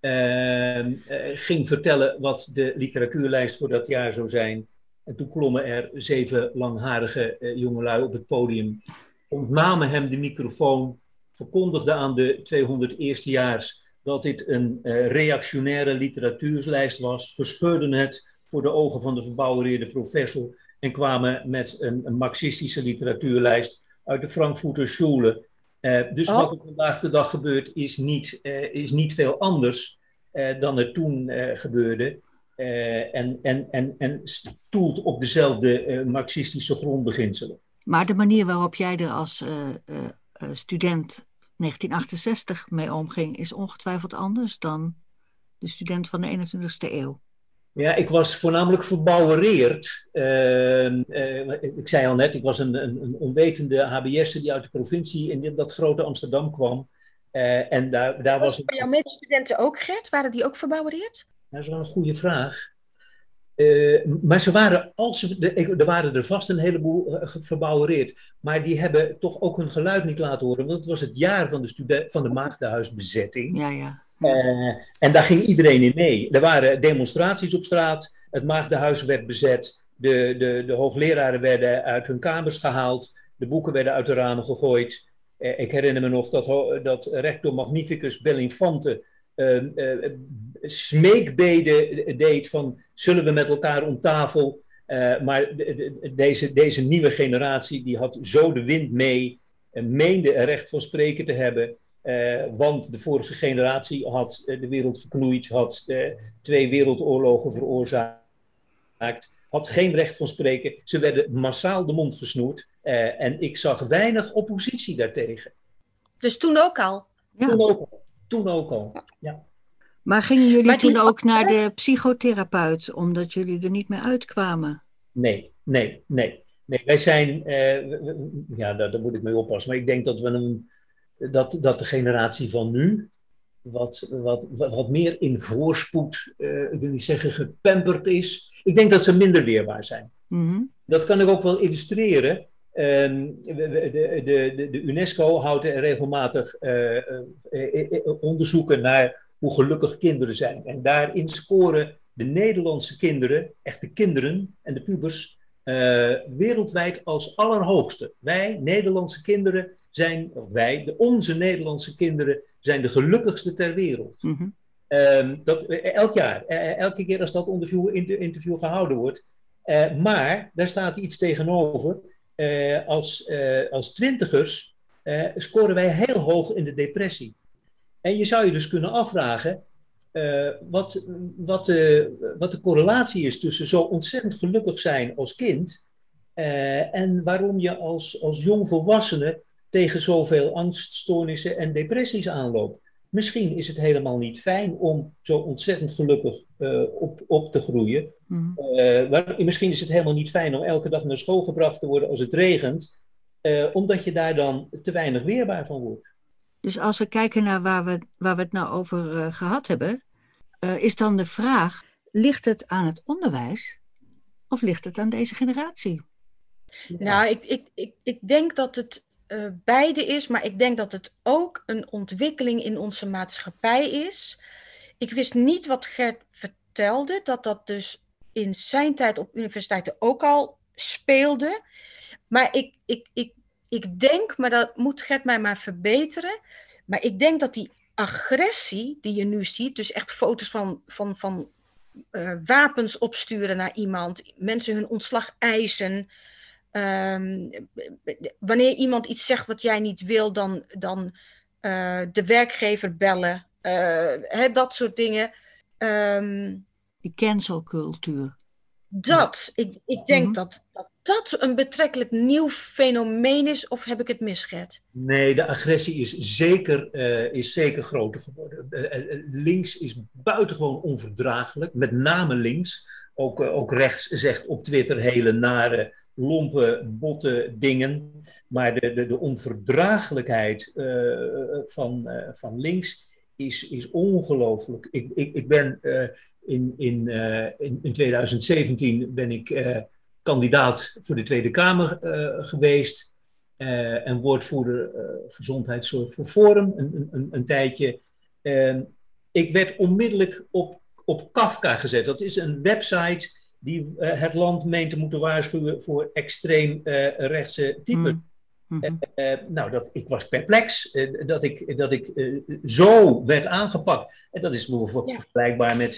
eh, ging vertellen wat de literatuurlijst voor dat jaar zou zijn. En toen klommen er zeven langharige eh, jongelui op het podium, ontnamen hem de microfoon, verkondigden aan de 200 eerstejaars dat dit een eh, reactionaire literatuurslijst was, verscheurden het voor de ogen van de verbouwereerde professor en kwamen met een, een marxistische literatuurlijst uit de Frankfurter Schule. Eh, dus Oh. wat er vandaag de dag gebeurt is niet, is niet veel anders dan er toen gebeurde. Eh, en, en, en, en stoelt op dezelfde eh, marxistische grondbeginselen. Maar de manier waarop jij er als eh, student 1968 mee omging, is ongetwijfeld anders dan de student van de 21ste eeuw. Ja, ik was voornamelijk verbouwereerd. Eh, eh, ik zei al net, ik was een, een, een onwetende HBS'er die uit de provincie in dat grote Amsterdam kwam. Eh, en daar, daar was was bij jouw medestudenten ook, Gert? Waren die ook verbouwereerd? Dat is wel een goede vraag. Eh, maar ze waren, als ze, er waren er vast een heleboel ge- verbouwereerd. Maar die hebben toch ook hun geluid niet laten horen. Want het was het jaar van de, van de maagdenhuisbezetting. Ja, ja. Eh, en daar ging iedereen in mee. Er waren demonstraties op straat. Het maagdenhuis werd bezet. De, de, de hoogleraren werden uit hun kamers gehaald. De boeken werden uit de ramen gegooid. Ik herinner me nog dat, dat rector Magnificus Belinfante eh, smeekbeden deed van zullen we met elkaar om tafel. Eh, maar de- de- deze, deze nieuwe generatie die had zo de wind mee en meende er recht van spreken te hebben. Eh, want de vorige generatie had eh, de wereld verknoeid, had eh, twee wereldoorlogen veroorzaakt, had geen recht van spreken. Ze werden massaal de mond gesnoerd eh, en ik zag weinig oppositie daartegen. Dus toen ook al. Ja. Toen ook al. Toen ook al. Maar gingen jullie Maar toen ook naar de psychotherapeut, omdat jullie er niet meer uitkwamen? Nee, nee, nee. nee wij zijn, eh, ja, daar, daar moet ik mee oppassen, maar ik denk dat we een, dat, dat de generatie van nu wat, wat, wat, wat meer in voorspoed, eh, ik wil niet zeggen gepamperd is. Ik denk dat ze minder weerbaar zijn. Mhm. Dat kan ik ook wel illustreren. Ehm, de, de, de, UNESCO houdt regelmatig eh, eh, eh, onderzoeken naar hoe gelukkig kinderen zijn. En daarin scoren de Nederlandse kinderen, echt de kinderen en de pubers, wereldwijd als allerhoogste. Wij, Nederlandse kinderen, zijn, of wij, de, onze Nederlandse kinderen, zijn de gelukkigste ter wereld. Mhm. Ehm, dat, elk jaar, elke keer als dat interview, inter- interview gehouden wordt. Maar daar staat iets tegenover. Eh, als, eh, als twintigers eh, scoren wij heel hoog in de depressie. En je zou je dus kunnen afvragen wat, wat, de, wat de correlatie is tussen zo ontzettend gelukkig zijn als kind en waarom je als, als jong volwassene tegen zoveel angststoornissen en depressies aanloopt. Misschien is het helemaal niet fijn om zo ontzettend gelukkig eh, op, op te groeien. Mhm. Eh, maar misschien is het helemaal niet fijn om elke dag naar school gebracht te worden als het regent, eh, omdat je daar dan te weinig weerbaar van wordt. Dus als we kijken naar waar we, waar we het nou over eh, gehad hebben, eh, is dan de vraag: ligt het aan het onderwijs of ligt het aan deze generatie? Nou, ik, ik, ik, ik denk dat het eh, beide is, maar ik denk dat het ook een ontwikkeling in onze maatschappij is. Ik wist niet wat Gert vertelde, dat dat dus in zijn tijd op universiteiten ook al speelde. Maar ik, ik, ik, ik denk, maar dat moet Gert mij maar verbeteren, maar ik denk dat die agressie die je nu ziet, dus echt foto's van, van, van wapens opsturen naar iemand, mensen hun ontslag eisen. Ehm, wanneer iemand iets zegt wat jij niet wil, dan, dan de werkgever bellen. Hè, dat soort dingen. Um, Die cancelcultuur. Dat, ik, ik denk mhm. dat, dat dat een betrekkelijk nieuw fenomeen is, of heb ik het misgered? Nee, de agressie is zeker, uh, is zeker groter geworden. Uh, links is buitengewoon onverdraaglijk, met name links. Ook, ook rechts zegt op Twitter hele nare, lompe, botte dingen. Maar de, de, de onverdraaglijkheid van, van links is, is ongelooflijk. Ik, ik, ik ben in, in, in, in 2017 ben ik kandidaat voor de Tweede Kamer uh, geweest uh, en woordvoerder uh, gezondheidszorg voor Forum een, een, een tijdje. ik werd onmiddellijk op, op Kafka gezet. Dat is een website die het land meent te moeten waarschuwen voor extreem rechtse typen. Mm. Mm-hmm. nou, dat, ik was perplex dat ik, dat ik zo werd aangepakt. En dat is bijvoorbeeld vergelijkbaar met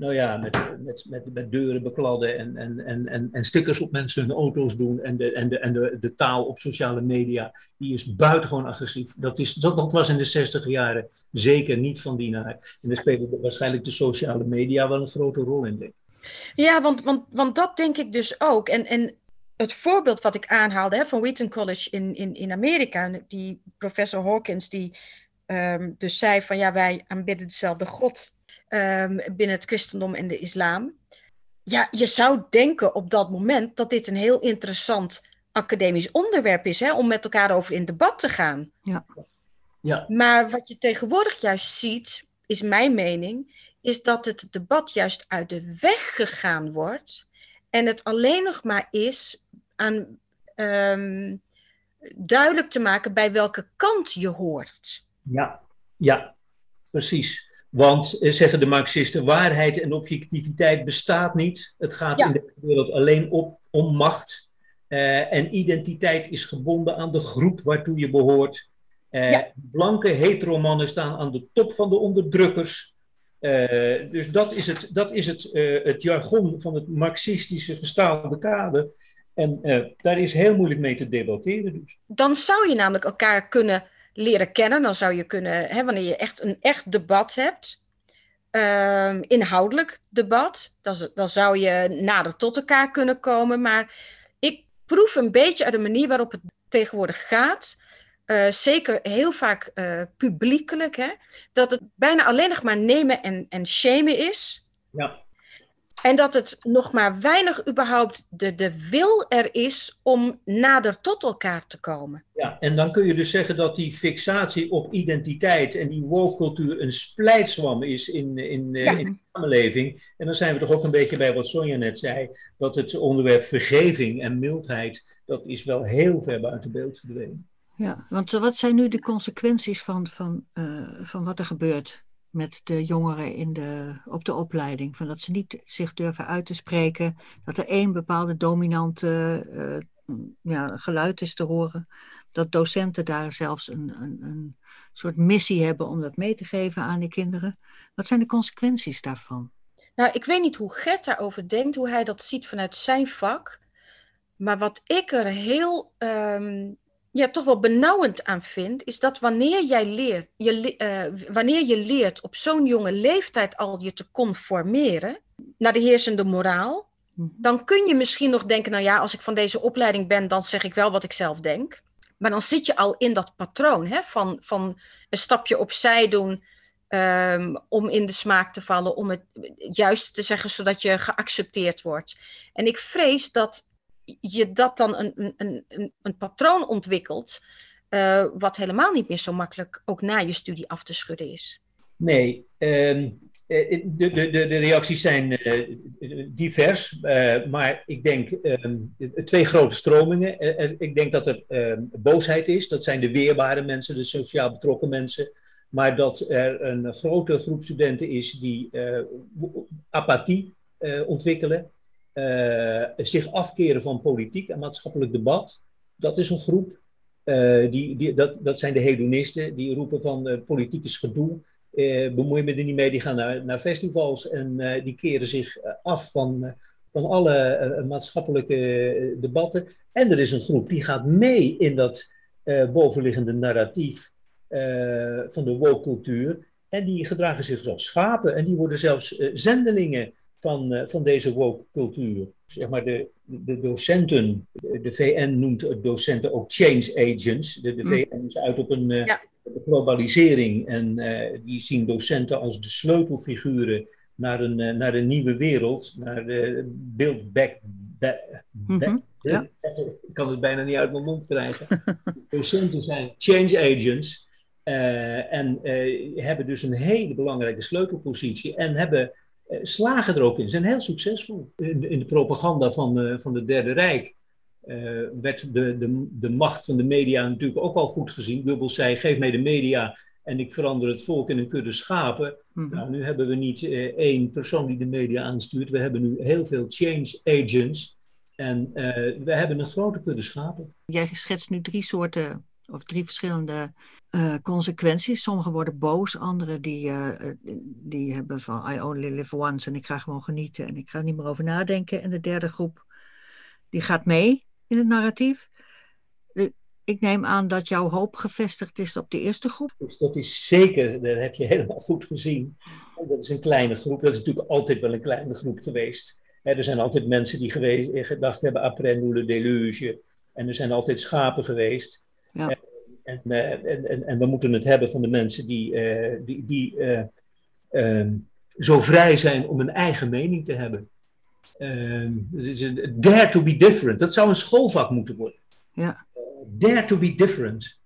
nou ja, met, met, met, met deuren bekladden en, en, en, en, en stickers op mensen hun auto's doen en, de, en, de, en de, de taal op sociale media, die is buitengewoon agressief. Dat, is, dat, dat was in de 60 jaren zeker niet van die naar. En daar spelen waarschijnlijk de sociale media wel een grote rol in, denk Ja, want, want, want dat denk ik dus ook. En, en het voorbeeld wat ik aanhaalde hè, van Wheaton College in, in, in Amerika, die professor Hawkins, die um, dus zei van ja, wij aanbidden dezelfde God um, binnen het christendom en de islam. Ja, je zou denken op dat moment dat dit een heel interessant academisch onderwerp is, hè, om met elkaar over in debat te gaan. Ja. Ja. Maar wat je tegenwoordig juist ziet, is mijn mening, is dat het debat juist uit de weg gegaan wordt en het alleen nog maar is aan um, duidelijk te maken bij welke kant je hoort. Ja, ja, precies. Want, eh, zeggen de Marxisten, waarheid en objectiviteit bestaat niet. Het gaat in de wereld alleen op, om macht. Uh, en identiteit is gebonden aan de groep waartoe je behoort. Uh, ja. Blanke heteromannen staan aan de top van de onderdrukkers. Uh, dus dat is het, dat is het, het jargon van het marxistische gestaalde kader. En daar is heel moeilijk mee te debatteren. Dus. Dan zou je namelijk elkaar kunnen leren kennen. Dan zou je kunnen, hè, wanneer je echt een echt debat hebt, um, inhoudelijk debat, dan, dan zou je nader tot elkaar kunnen komen. Maar ik proef een beetje uit de manier waarop het tegenwoordig gaat. Uh, zeker heel vaak uh, publiekelijk, hè, dat het bijna alleen nog maar nemen en, en shamen is. Ja. En dat het nog maar weinig überhaupt de, de wil er is om nader tot elkaar te komen. Ja, en dan kun je dus zeggen dat die fixatie op identiteit en die woke-cultuur een splijtswam is in, in, eh, in de samenleving. En dan zijn we toch ook een beetje bij wat Sonja net zei, dat het onderwerp vergeving en mildheid, dat is wel heel ver buiten beeld verdwenen. Ja, want wat zijn nu de consequenties van, van, uh, van wat er gebeurt? met de jongeren in de, op de opleiding. Van dat ze niet zich durven uit te spreken. Dat er één bepaalde dominante uh, ja, geluid is te horen. Dat docenten daar zelfs een, een, een soort missie hebben om dat mee te geven aan die kinderen. Wat zijn de consequenties daarvan? Nou, ik weet niet hoe Gert daarover denkt, hoe hij dat ziet vanuit zijn vak. Maar wat ik er heel um, ja, toch wel benauwend aan vind, is dat wanneer jij leert, je, uh, wanneer je leert op zo'n jonge leeftijd al je te conformeren naar de heersende moraal, mhm. dan kun je misschien nog denken, nou ja, als ik van deze opleiding ben, dan zeg ik wel wat ik zelf denk. Maar dan zit je al in dat patroon hè, van, van een stapje opzij doen um, om in de smaak te vallen, om het juiste te zeggen, zodat je geaccepteerd wordt. En ik vrees dat je dat dan een, een, een, een patroon ontwikkelt, uh, wat helemaal niet meer zo makkelijk ook na je studie af te schudden is. Nee, um, de, de, de, de reacties zijn divers, maar ik denk um, twee grote stromingen. ik denk dat er ehm, boosheid is, dat zijn de weerbare mensen, de sociaal betrokken mensen. Maar dat er een grote groep studenten is die apathie ontwikkelen uh, zich afkeren van politiek en maatschappelijk debat. Dat is een groep. Uh, die, die, dat, dat zijn de hedonisten die roepen van uh, politiek is gedoe. bemoeien me er niet mee. Die gaan naar, naar festivals en die keren zich af van, van alle maatschappelijke debatten. En er is een groep die gaat mee in dat bovenliggende narratief van de woke-cultuur. En die gedragen zich als schapen en die worden zelfs zendelingen van, van deze woke-cultuur. Zeg maar de, de docenten, de VN noemt docenten ook change agents. De, de hm. VN is uit op een uh, globalisering en uh, die zien docenten als de sleutelfiguren naar een, uh, naar een nieuwe wereld, naar de build back. back, back mm -hmm. Ik kan het bijna niet uit mijn mond krijgen. (laughs) docenten zijn change agents en hebben dus een hele belangrijke sleutelpositie en hebben eh, slagen er ook in, zijn heel succesvol. In, in de propaganda van, uh, van het Derde Rijk uh, werd de, de, de macht van de media natuurlijk ook al goed gezien. Goebbels zei, geef mij de media en ik verander het volk in een kudde schapen. Mm -hmm. nou, nu hebben we niet uh, één persoon die de media aanstuurt, we hebben nu heel veel change agents. En we hebben een grote kudde schapen. Jij schetst nu drie soorten of drie verschillende uh, consequenties. Sommigen worden boos, anderen die, uh, die hebben van I only live once en ik ga gewoon genieten en ik ga niet meer over nadenken. En de derde groep die gaat mee in het narratief. Ik neem aan dat jouw hoop gevestigd is op de eerste groep. Dus dat is zeker, dat heb je helemaal goed gezien. Dat is een kleine groep, dat is natuurlijk altijd wel een kleine groep geweest. Er zijn altijd mensen die gedacht hebben, après nous le déluge. En er zijn altijd schapen geweest. Ja. En, eh, en, en, en, we moeten het hebben van de mensen die, uh, die, die uh, um, zo vrij zijn om een eigen mening te hebben. Um, dare to be different. Dat zou een schoolvak moeten worden. Ja. dare to be different.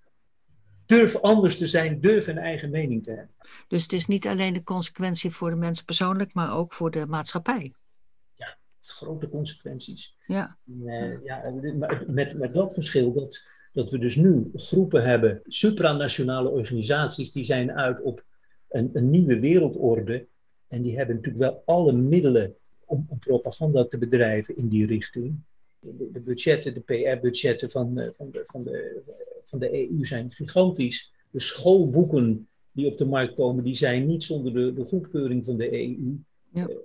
Durf anders te zijn, durf een eigen mening te hebben. Dus het is niet alleen de consequentie voor de mensen persoonlijk, maar ook voor de maatschappij. Ja, grote consequenties. Ja. ja met, met dat verschil dat dat we dus nu groepen hebben, supranationale organisaties, die zijn uit op een, een nieuwe wereldorde. En die hebben natuurlijk wel alle middelen om, om propaganda te bedrijven in die richting. De, de budgetten, de PR-budgetten van, eh, van, de, van, de, van de EU zijn gigantisch. De schoolboeken die op de markt komen, die zijn niet zonder de, de goedkeuring van de EU. Ja. Uh,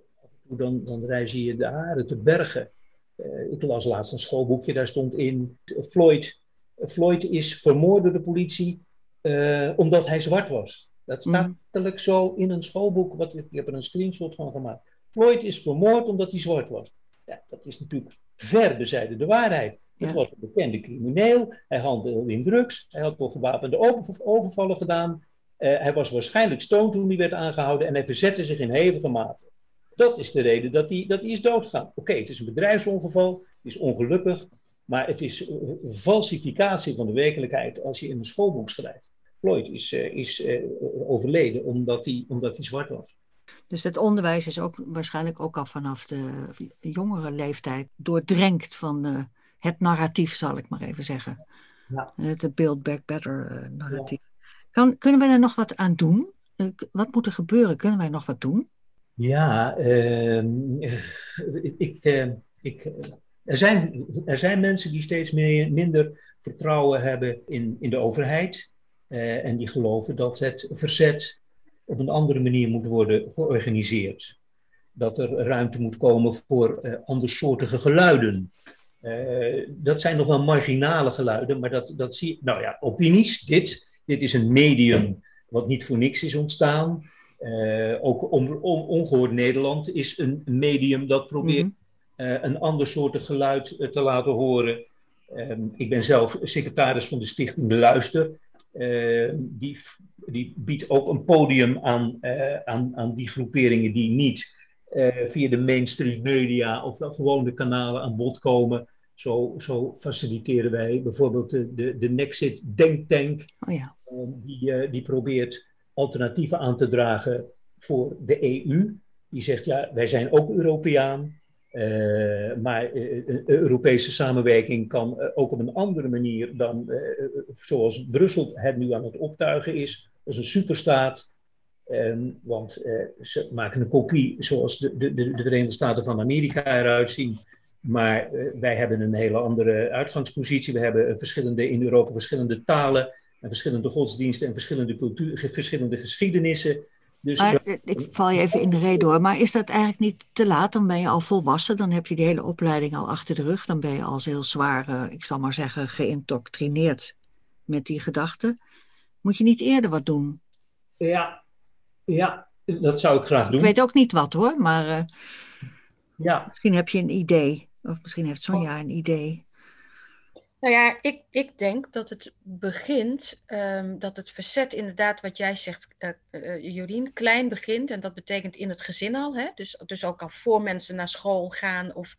dan, dan reis je de haren te bergen. Uh, ik las laatst een schoolboekje, daar stond in Floyd Floyd is vermoord door de politie uh, omdat hij zwart was. Dat staat mm. letterlijk zo in een schoolboek, wat, ik heb er een screenshot van gemaakt. Floyd is vermoord omdat hij zwart was. Ja, dat is natuurlijk ver bezijden de waarheid. Ja. Het was een bekende crimineel, hij handelde in drugs, hij had toch gewapende overvallen gedaan. Uh, hij was waarschijnlijk stoned toen hij werd aangehouden en hij verzette zich in hevige mate. Dat is de reden dat hij, dat hij is doodgegaan. Oké, okay, het is een bedrijfsongeval, het is ongelukkig, maar het is een falsificatie van de werkelijkheid als je in een schoolboek schrijft. Floyd is, uh, is uh, overleden omdat hij, omdat hij zwart was. Dus het onderwijs is ook waarschijnlijk ook al vanaf de jongere leeftijd doordrenkt van het narratief, zal ik maar even zeggen. Ja. Het Build Back Better narratief. Ja. Kan, kunnen we er nog wat aan doen? wat moet er gebeuren? Kunnen wij nog wat doen? Ja, ehm, ik, ik er zijn, er zijn mensen die steeds meer, minder vertrouwen hebben in, in de overheid. Uh, en die geloven dat het verzet op een andere manier moet worden georganiseerd. Dat er ruimte moet komen voor uh, andersoortige geluiden. Uh, dat zijn nog wel marginale geluiden, maar dat, dat zie je. Nou ja, opinies, dit, dit is een medium wat niet voor niks is ontstaan. ook on, on, Ongehoord Nederland is een medium dat probeert uh, een ander soort geluid uh, te laten horen. Um, ik ben zelf secretaris van de stichting Luister. Uh, die, die biedt ook een podium aan, aan, aan die groeperingen die niet via de mainstream media of gewoon de kanalen aan bod komen. Zo, zo faciliteren wij bijvoorbeeld de, de, de Nexit Denktank. Oh ja. Ehm, die, die probeert alternatieven aan te dragen voor de EU. Die zegt, ja, wij zijn ook Europeaan. Uh, maar uh, Europese samenwerking kan ook op een andere manier dan zoals Brussel het nu aan het optuigen is, als een superstaat. Um, want ze maken een kopie zoals de, de, de, Verenigde Staten van Amerika eruit zien. Maar wij hebben een hele andere uitgangspositie. We hebben verschillende, in Europa verschillende talen. en verschillende godsdiensten en verschillende, cultuur, verschillende geschiedenissen. Dus maar, ik val je even in de reden hoor, maar is dat eigenlijk niet te laat? Dan ben je al volwassen, dan heb je die hele opleiding al achter de rug. Dan ben je al heel zwaar, ik zal maar zeggen, geïndoctrineerd met die gedachten. Moet je niet eerder wat doen? Ja, ja dat zou ik graag doen. Ik weet ook niet wat hoor, maar uh, ja. misschien heb je een idee. Of misschien heeft Sonja oh. een idee. Nou ja, ik, ik denk dat het begint, um, dat het verzet inderdaad wat jij zegt, uh, uh, Jorien, klein begint. En dat betekent in het gezin al. Hè? Dus, dus ook al voor mensen naar school gaan of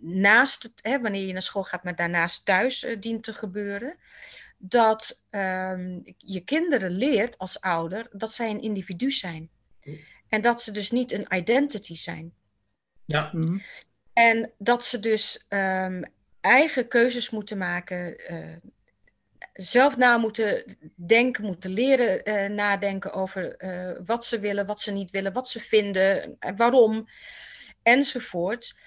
naast het, hè, wanneer je naar school gaat, maar daarnaast thuis uh, dient te gebeuren. Dat um, je kinderen leert als ouder dat zij een individu zijn. En dat ze dus niet een identity zijn. Ja. Mm En dat ze dus um, eigen keuzes moeten maken, uh, zelf na moeten denken, moeten leren uh, nadenken over uh, wat ze willen, wat ze niet willen, wat ze vinden, waarom, enzovoort.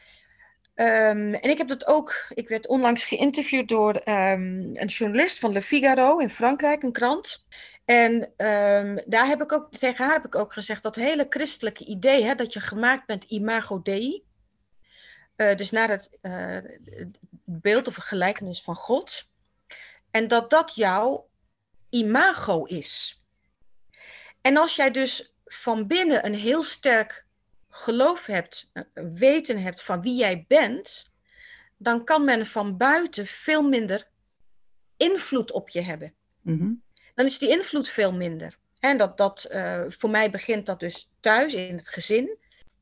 Um, en ik heb dat ook, ik werd onlangs geïnterviewd door um, een journalist van Le Figaro in Frankrijk, een krant. En um, daar heb ik ook, tegen haar heb ik ook gezegd, dat hele christelijke idee, hè, dat je gemaakt bent imago Dei, uh, dus naar het uh, beeld of een gelijkenis van God. En dat dat jouw imago is. En als jij dus van binnen een heel sterk geloof hebt, weten hebt van wie jij bent, dan kan men van buiten veel minder invloed op je hebben. Mm-hmm. Dan is die invloed veel minder. En dat, dat, uh, voor mij begint dat dus thuis in het gezin.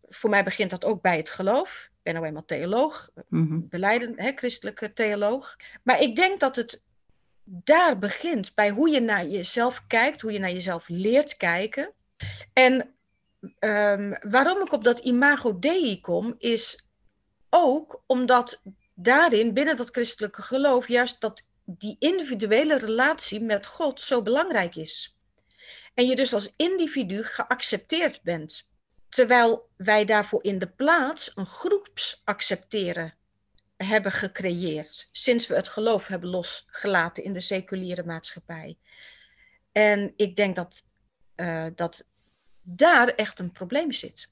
Voor mij begint dat ook bij het geloof ben nou eenmaal theoloog, mm beleidend, hè, christelijke theoloog. Maar ik denk dat het daar begint, bij hoe je naar jezelf kijkt, hoe je naar jezelf leert kijken. En um, waarom ik op dat imago Dei kom, is ook omdat daarin, binnen dat christelijke geloof, juist dat die individuele relatie met God zo belangrijk is. En je dus als individu geaccepteerd bent. Terwijl wij daarvoor in de plaats een groepsaccepteren hebben gecreëerd. Sinds we het geloof hebben losgelaten in de seculiere maatschappij. En ik denk dat, uh, dat daar echt een probleem zit.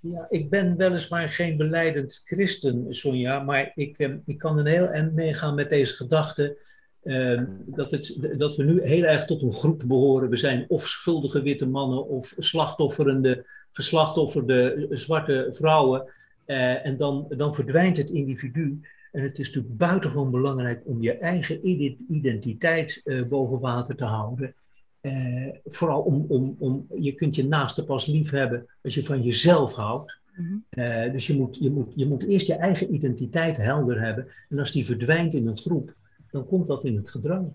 Ja, ik ben weliswaar geen beleidend christen, Sonja, maar ik, eh, ik kan een heel eind meegaan met deze gedachte. Uh, dat, het, dat we nu heel erg tot een groep behoren. We zijn of schuldige witte mannen of slachtofferende verslachtofferde zwarte vrouwen. Uh, en dan, dan verdwijnt het individu. En het is natuurlijk buitengewoon belangrijk om je eigen identiteit uh, boven water te houden. Uh, vooral om, om, om, je kunt je naaste pas lief hebben als je van jezelf houdt. Mm -hmm. dus je moet, je, moet, je moet eerst je eigen identiteit helder hebben. En als die verdwijnt in een groep, dan komt dat in het gedrang.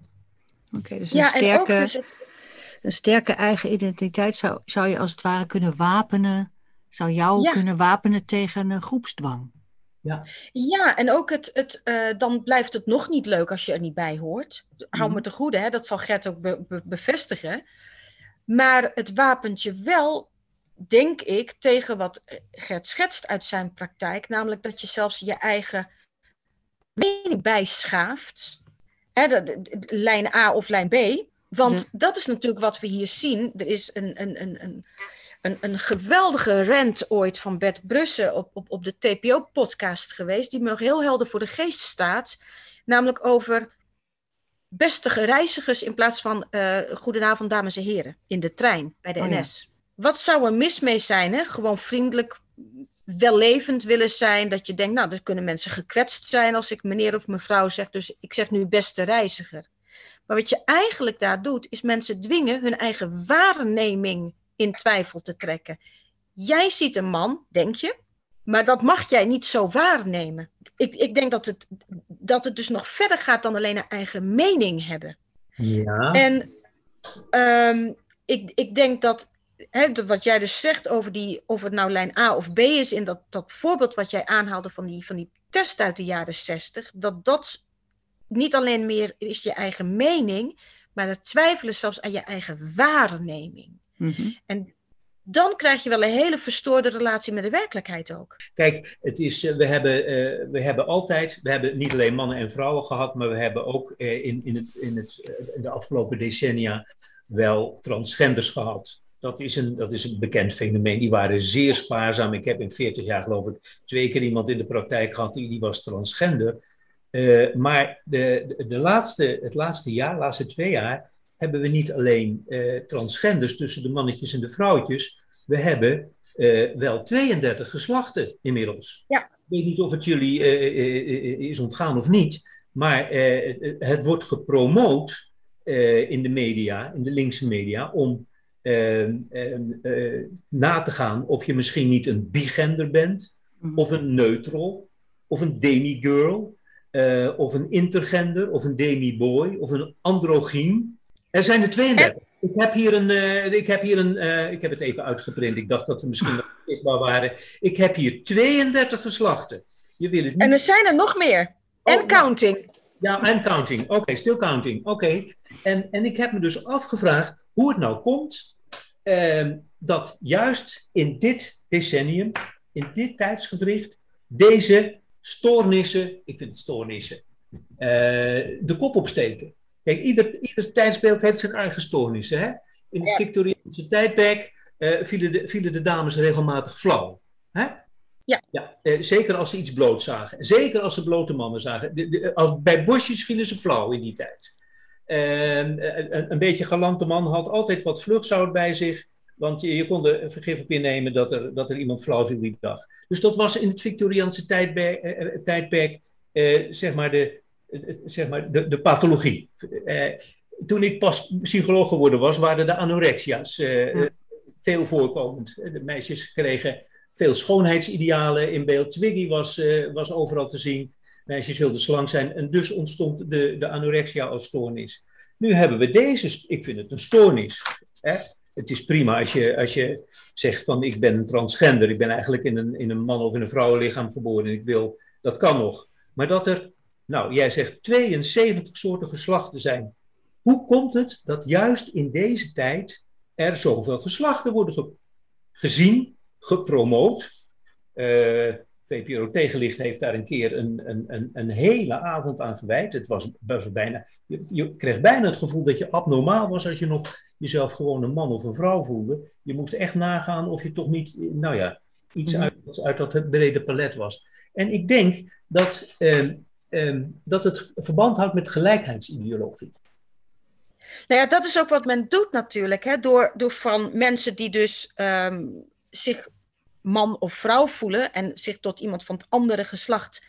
Oké, dus een ja, sterke... En ook dus een sterke eigen identiteit zou, zou je als het ware kunnen wapenen, zou jou kunnen wapenen tegen een groepsdwang. Ja, ja en ook het, het, uh, dan blijft het nog niet leuk als je er niet bij hoort. Hou mm. me te goede, hè? dat zal Gert ook be, be, bevestigen. Maar het wapent je wel, denk ik, tegen wat Gert schetst uit zijn praktijk. Namelijk dat je zelfs je eigen mening bijschaaft. Hè, de, de, de, lijn A of lijn B. Want dat is natuurlijk wat we hier zien. Er is een, een, een, een, een, een geweldige rant ooit van Bert Brussen op, op, op de TPO-podcast geweest, die me nog heel helder voor de geest staat. Namelijk over beste reizigers in plaats van uh, goedenavond dames en heren in de trein bij de oh, NS. Ja. Wat zou er mis mee zijn? Hè? Gewoon vriendelijk, wellevend willen zijn. Dat je denkt, nou, er kunnen mensen gekwetst zijn als ik meneer of mevrouw zeg. Dus ik zeg nu beste reiziger. Maar wat je eigenlijk daar doet, is mensen dwingen hun eigen waarneming in twijfel te trekken. Jij ziet een man, denk je, maar dat mag jij niet zo waarnemen. Ik, ik denk dat het, dat het dus nog verder gaat dan alleen een eigen mening hebben. Ja. En um, ik, ik denk dat hè, wat jij dus zegt over die, of het nou lijn A of B is, in dat, dat voorbeeld wat jij aanhaalde van die, van die test uit de jaren 60, dat dat niet alleen meer is je eigen mening, maar het twijfelen zelfs aan je eigen waarneming. Mm -hmm. En dan krijg je wel een hele verstoorde relatie met de werkelijkheid ook. Kijk, het is, we, hebben, we hebben altijd, we hebben niet alleen mannen en vrouwen gehad, maar we hebben ook in, in, het, in, het, in de afgelopen decennia wel transgenders gehad. Dat is, een, dat is een bekend fenomeen. Die waren zeer spaarzaam. Ik heb in 40 jaar, geloof ik, twee keer iemand in de praktijk gehad die, die was transgender. Uh, maar de, de, de, laatste, het laatste jaar, de laatste twee jaar, hebben we niet alleen uh, transgenders tussen de mannetjes en de vrouwtjes. We hebben uh, wel 32 geslachten inmiddels. Ja. Ik weet niet of het jullie is ontgaan of niet, maar het wordt gepromoot in de media, in de linkse media, om Ehm, ehm, eh, na te gaan of je misschien niet een bigender bent, mhm. of een neutral, of een demigirl, uh, of een intergender, of een demiboy, of een androgyn. Er zijn er 32. Ik heb hier een, uh, ik heb hier een, uh, ik heb het even uitgeprint. Ik dacht dat we misschien nog zichtbaar waren. Ik heb hier 32 geslachten. Je wil het niet... En er zijn er nog meer. En oh, counting. Ja, en counting. Oké, okay, still counting. Oké. En, en ik heb me dus afgevraagd hoe het nou komt eh, dat juist in dit decennium, in dit tijdsgewricht, deze stoornissen, ik vind het stoornissen, uh, de kop opsteken. Kijk, ieder, ieder tijdsbeeld heeft zijn eigen stoornissen. Hè? In het Victoriaanse tijdperk uh, vielen, de, vielen de dames regelmatig flauw. Hè? Ja. ja uh, zeker als ze iets bloot zagen. Zeker als ze blote mannen zagen. De, de, als, bij bosjes vielen ze flauw in die tijd. En een, een beetje galante man had altijd wat vluchtzout bij zich. Want je, je kon er vergif op innemen dat er, dat er iemand flauw viel die dag. Dus dat was in het Victoriaanse tijdperk, eh, eh, tijdperk eh, zeg maar, de, zeg maar de, de pathologie. Eh, toen ik pas psycholoog geworden was, waren de anorexia's eh, veel voorkomend. De meisjes kregen veel schoonheidsidealen in beeld. Twiggy was, was overal te zien. Meisjes wilden slank zijn. En dus ontstond de, de anorexia als stoornis. Nu hebben we deze, ik vind het een stoornis. Hè? Het is prima als je, als je zegt van ik ben transgender, ik ben eigenlijk in een, in een man of in een vrouwenlichaam geboren en ik wil, dat kan nog. Maar dat er, nou jij zegt 72 soorten geslachten zijn. Hoe komt het dat juist in deze tijd er zoveel geslachten worden gezien, gepromoot? Uh, VPRO Tegenlicht heeft daar een keer een, een, een, een hele avond aan gewijd. Het was, was bijna, je, je, kreeg bijna het gevoel dat je abnormaal was als je nog jezelf gewoon een man of een vrouw voelde. Je moest echt nagaan of je toch niet, nou ja, iets mhm. uit, uit dat brede palet was. En ik denk dat, eh, eh, dat het verband houdt met gelijkheidsideologie. Nou ja, dat is ook wat men doet natuurlijk. Hè? Door, door van mensen die dus um, zich man of vrouw voelen en zich tot iemand van het andere geslacht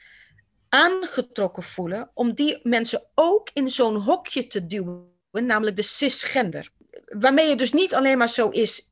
aangetrokken voelen, om die mensen ook in zo'n hokje te duwen, namelijk de cisgender. Waarmee het dus niet alleen maar zo is,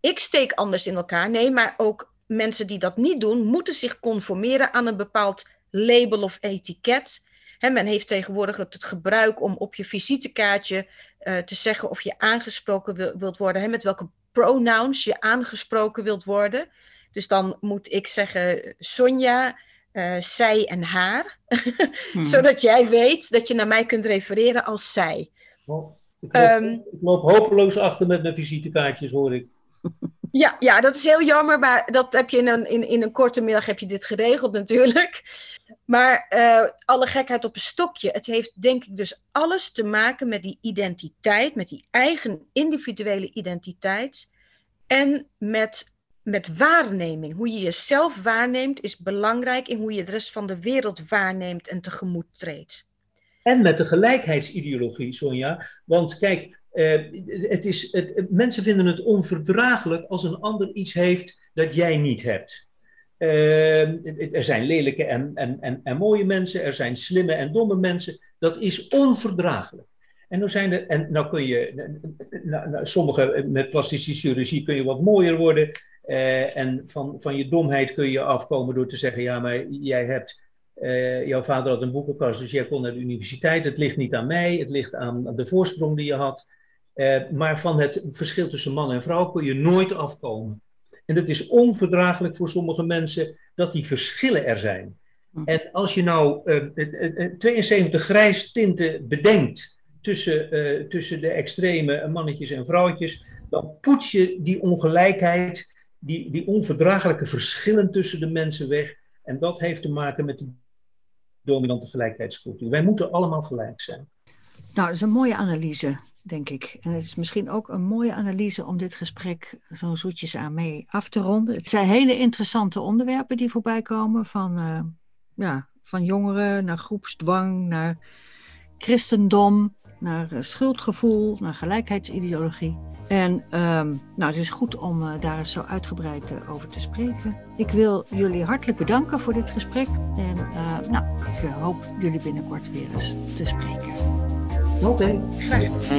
ik steek anders in elkaar, nee, maar ook mensen die dat niet doen, moeten zich conformeren aan een bepaald label of etiket. men heeft tegenwoordig het, gebruik om op je visitekaartje uh, te zeggen of je aangesproken wilt worden, met welke pronouns je aangesproken wilt worden. Dus dan moet ik zeggen Sonja, uh, zij en haar. (laughs) hmm. Zodat jij weet dat je naar mij kunt refereren als zij. Oh, ik, loop, um, ik, loop, hopeloos achter met mijn visitekaartjes, hoor ik. (laughs) Ja, ja, dat is heel jammer, maar dat heb je in een, in, in een korte middag heb je dit geregeld natuurlijk. (laughs) Maar uh, alle gekheid op een stokje. Het heeft denk ik dus alles te maken met die identiteit, met die eigen individuele identiteit. En met, met waarneming. Hoe je jezelf waarneemt is belangrijk in hoe je de rest van de wereld waarneemt en tegemoet treedt. En met de gelijkheidsideologie, Sonja. Want kijk, eh, het is, het, mensen vinden het onverdraaglijk als een ander iets heeft dat jij niet hebt. Uh, er zijn lelijke en, en, en, en, mooie mensen, er zijn slimme en domme mensen. Dat is onverdraaglijk. En dan zijn er, en nou kun je, nou, nou, sommige met plastische chirurgie kun je wat mooier worden. Uh, en van, van je domheid kun je afkomen door te zeggen: ja, maar jij hebt. Uh, jouw vader had een boekenkast, dus jij kon naar de universiteit. Het ligt niet aan mij, het ligt aan de voorsprong die je had. Uh, maar van het verschil tussen man en vrouw kun je nooit afkomen. En het is onverdraaglijk voor sommige mensen dat die verschillen er zijn. Hm. En als je nou 72 grijs tinten bedenkt tussen, tussen de extreme mannetjes en vrouwtjes, dan poets je die ongelijkheid, die, die onverdraaglijke verschillen tussen de mensen weg. En dat heeft te maken met de dominante gelijkheidscultuur. Wij moeten allemaal gelijk zijn. Nou, dat is een mooie analyse, denk ik. En het is misschien ook een mooie analyse om dit gesprek zo zoetjes aan mee af te ronden. Het zijn hele interessante onderwerpen die voorbij komen, van, uh, ja, van jongeren naar groepsdwang, naar christendom, naar uh, schuldgevoel, naar gelijkheidsideologie. En um, nou, het is goed om uh, daar eens zo uitgebreid uh, over te spreken. Ik wil jullie hartelijk bedanken voor dit gesprek. En uh, nou, ik hoop jullie binnenkort weer eens te spreken. Oké. Okay. Graag.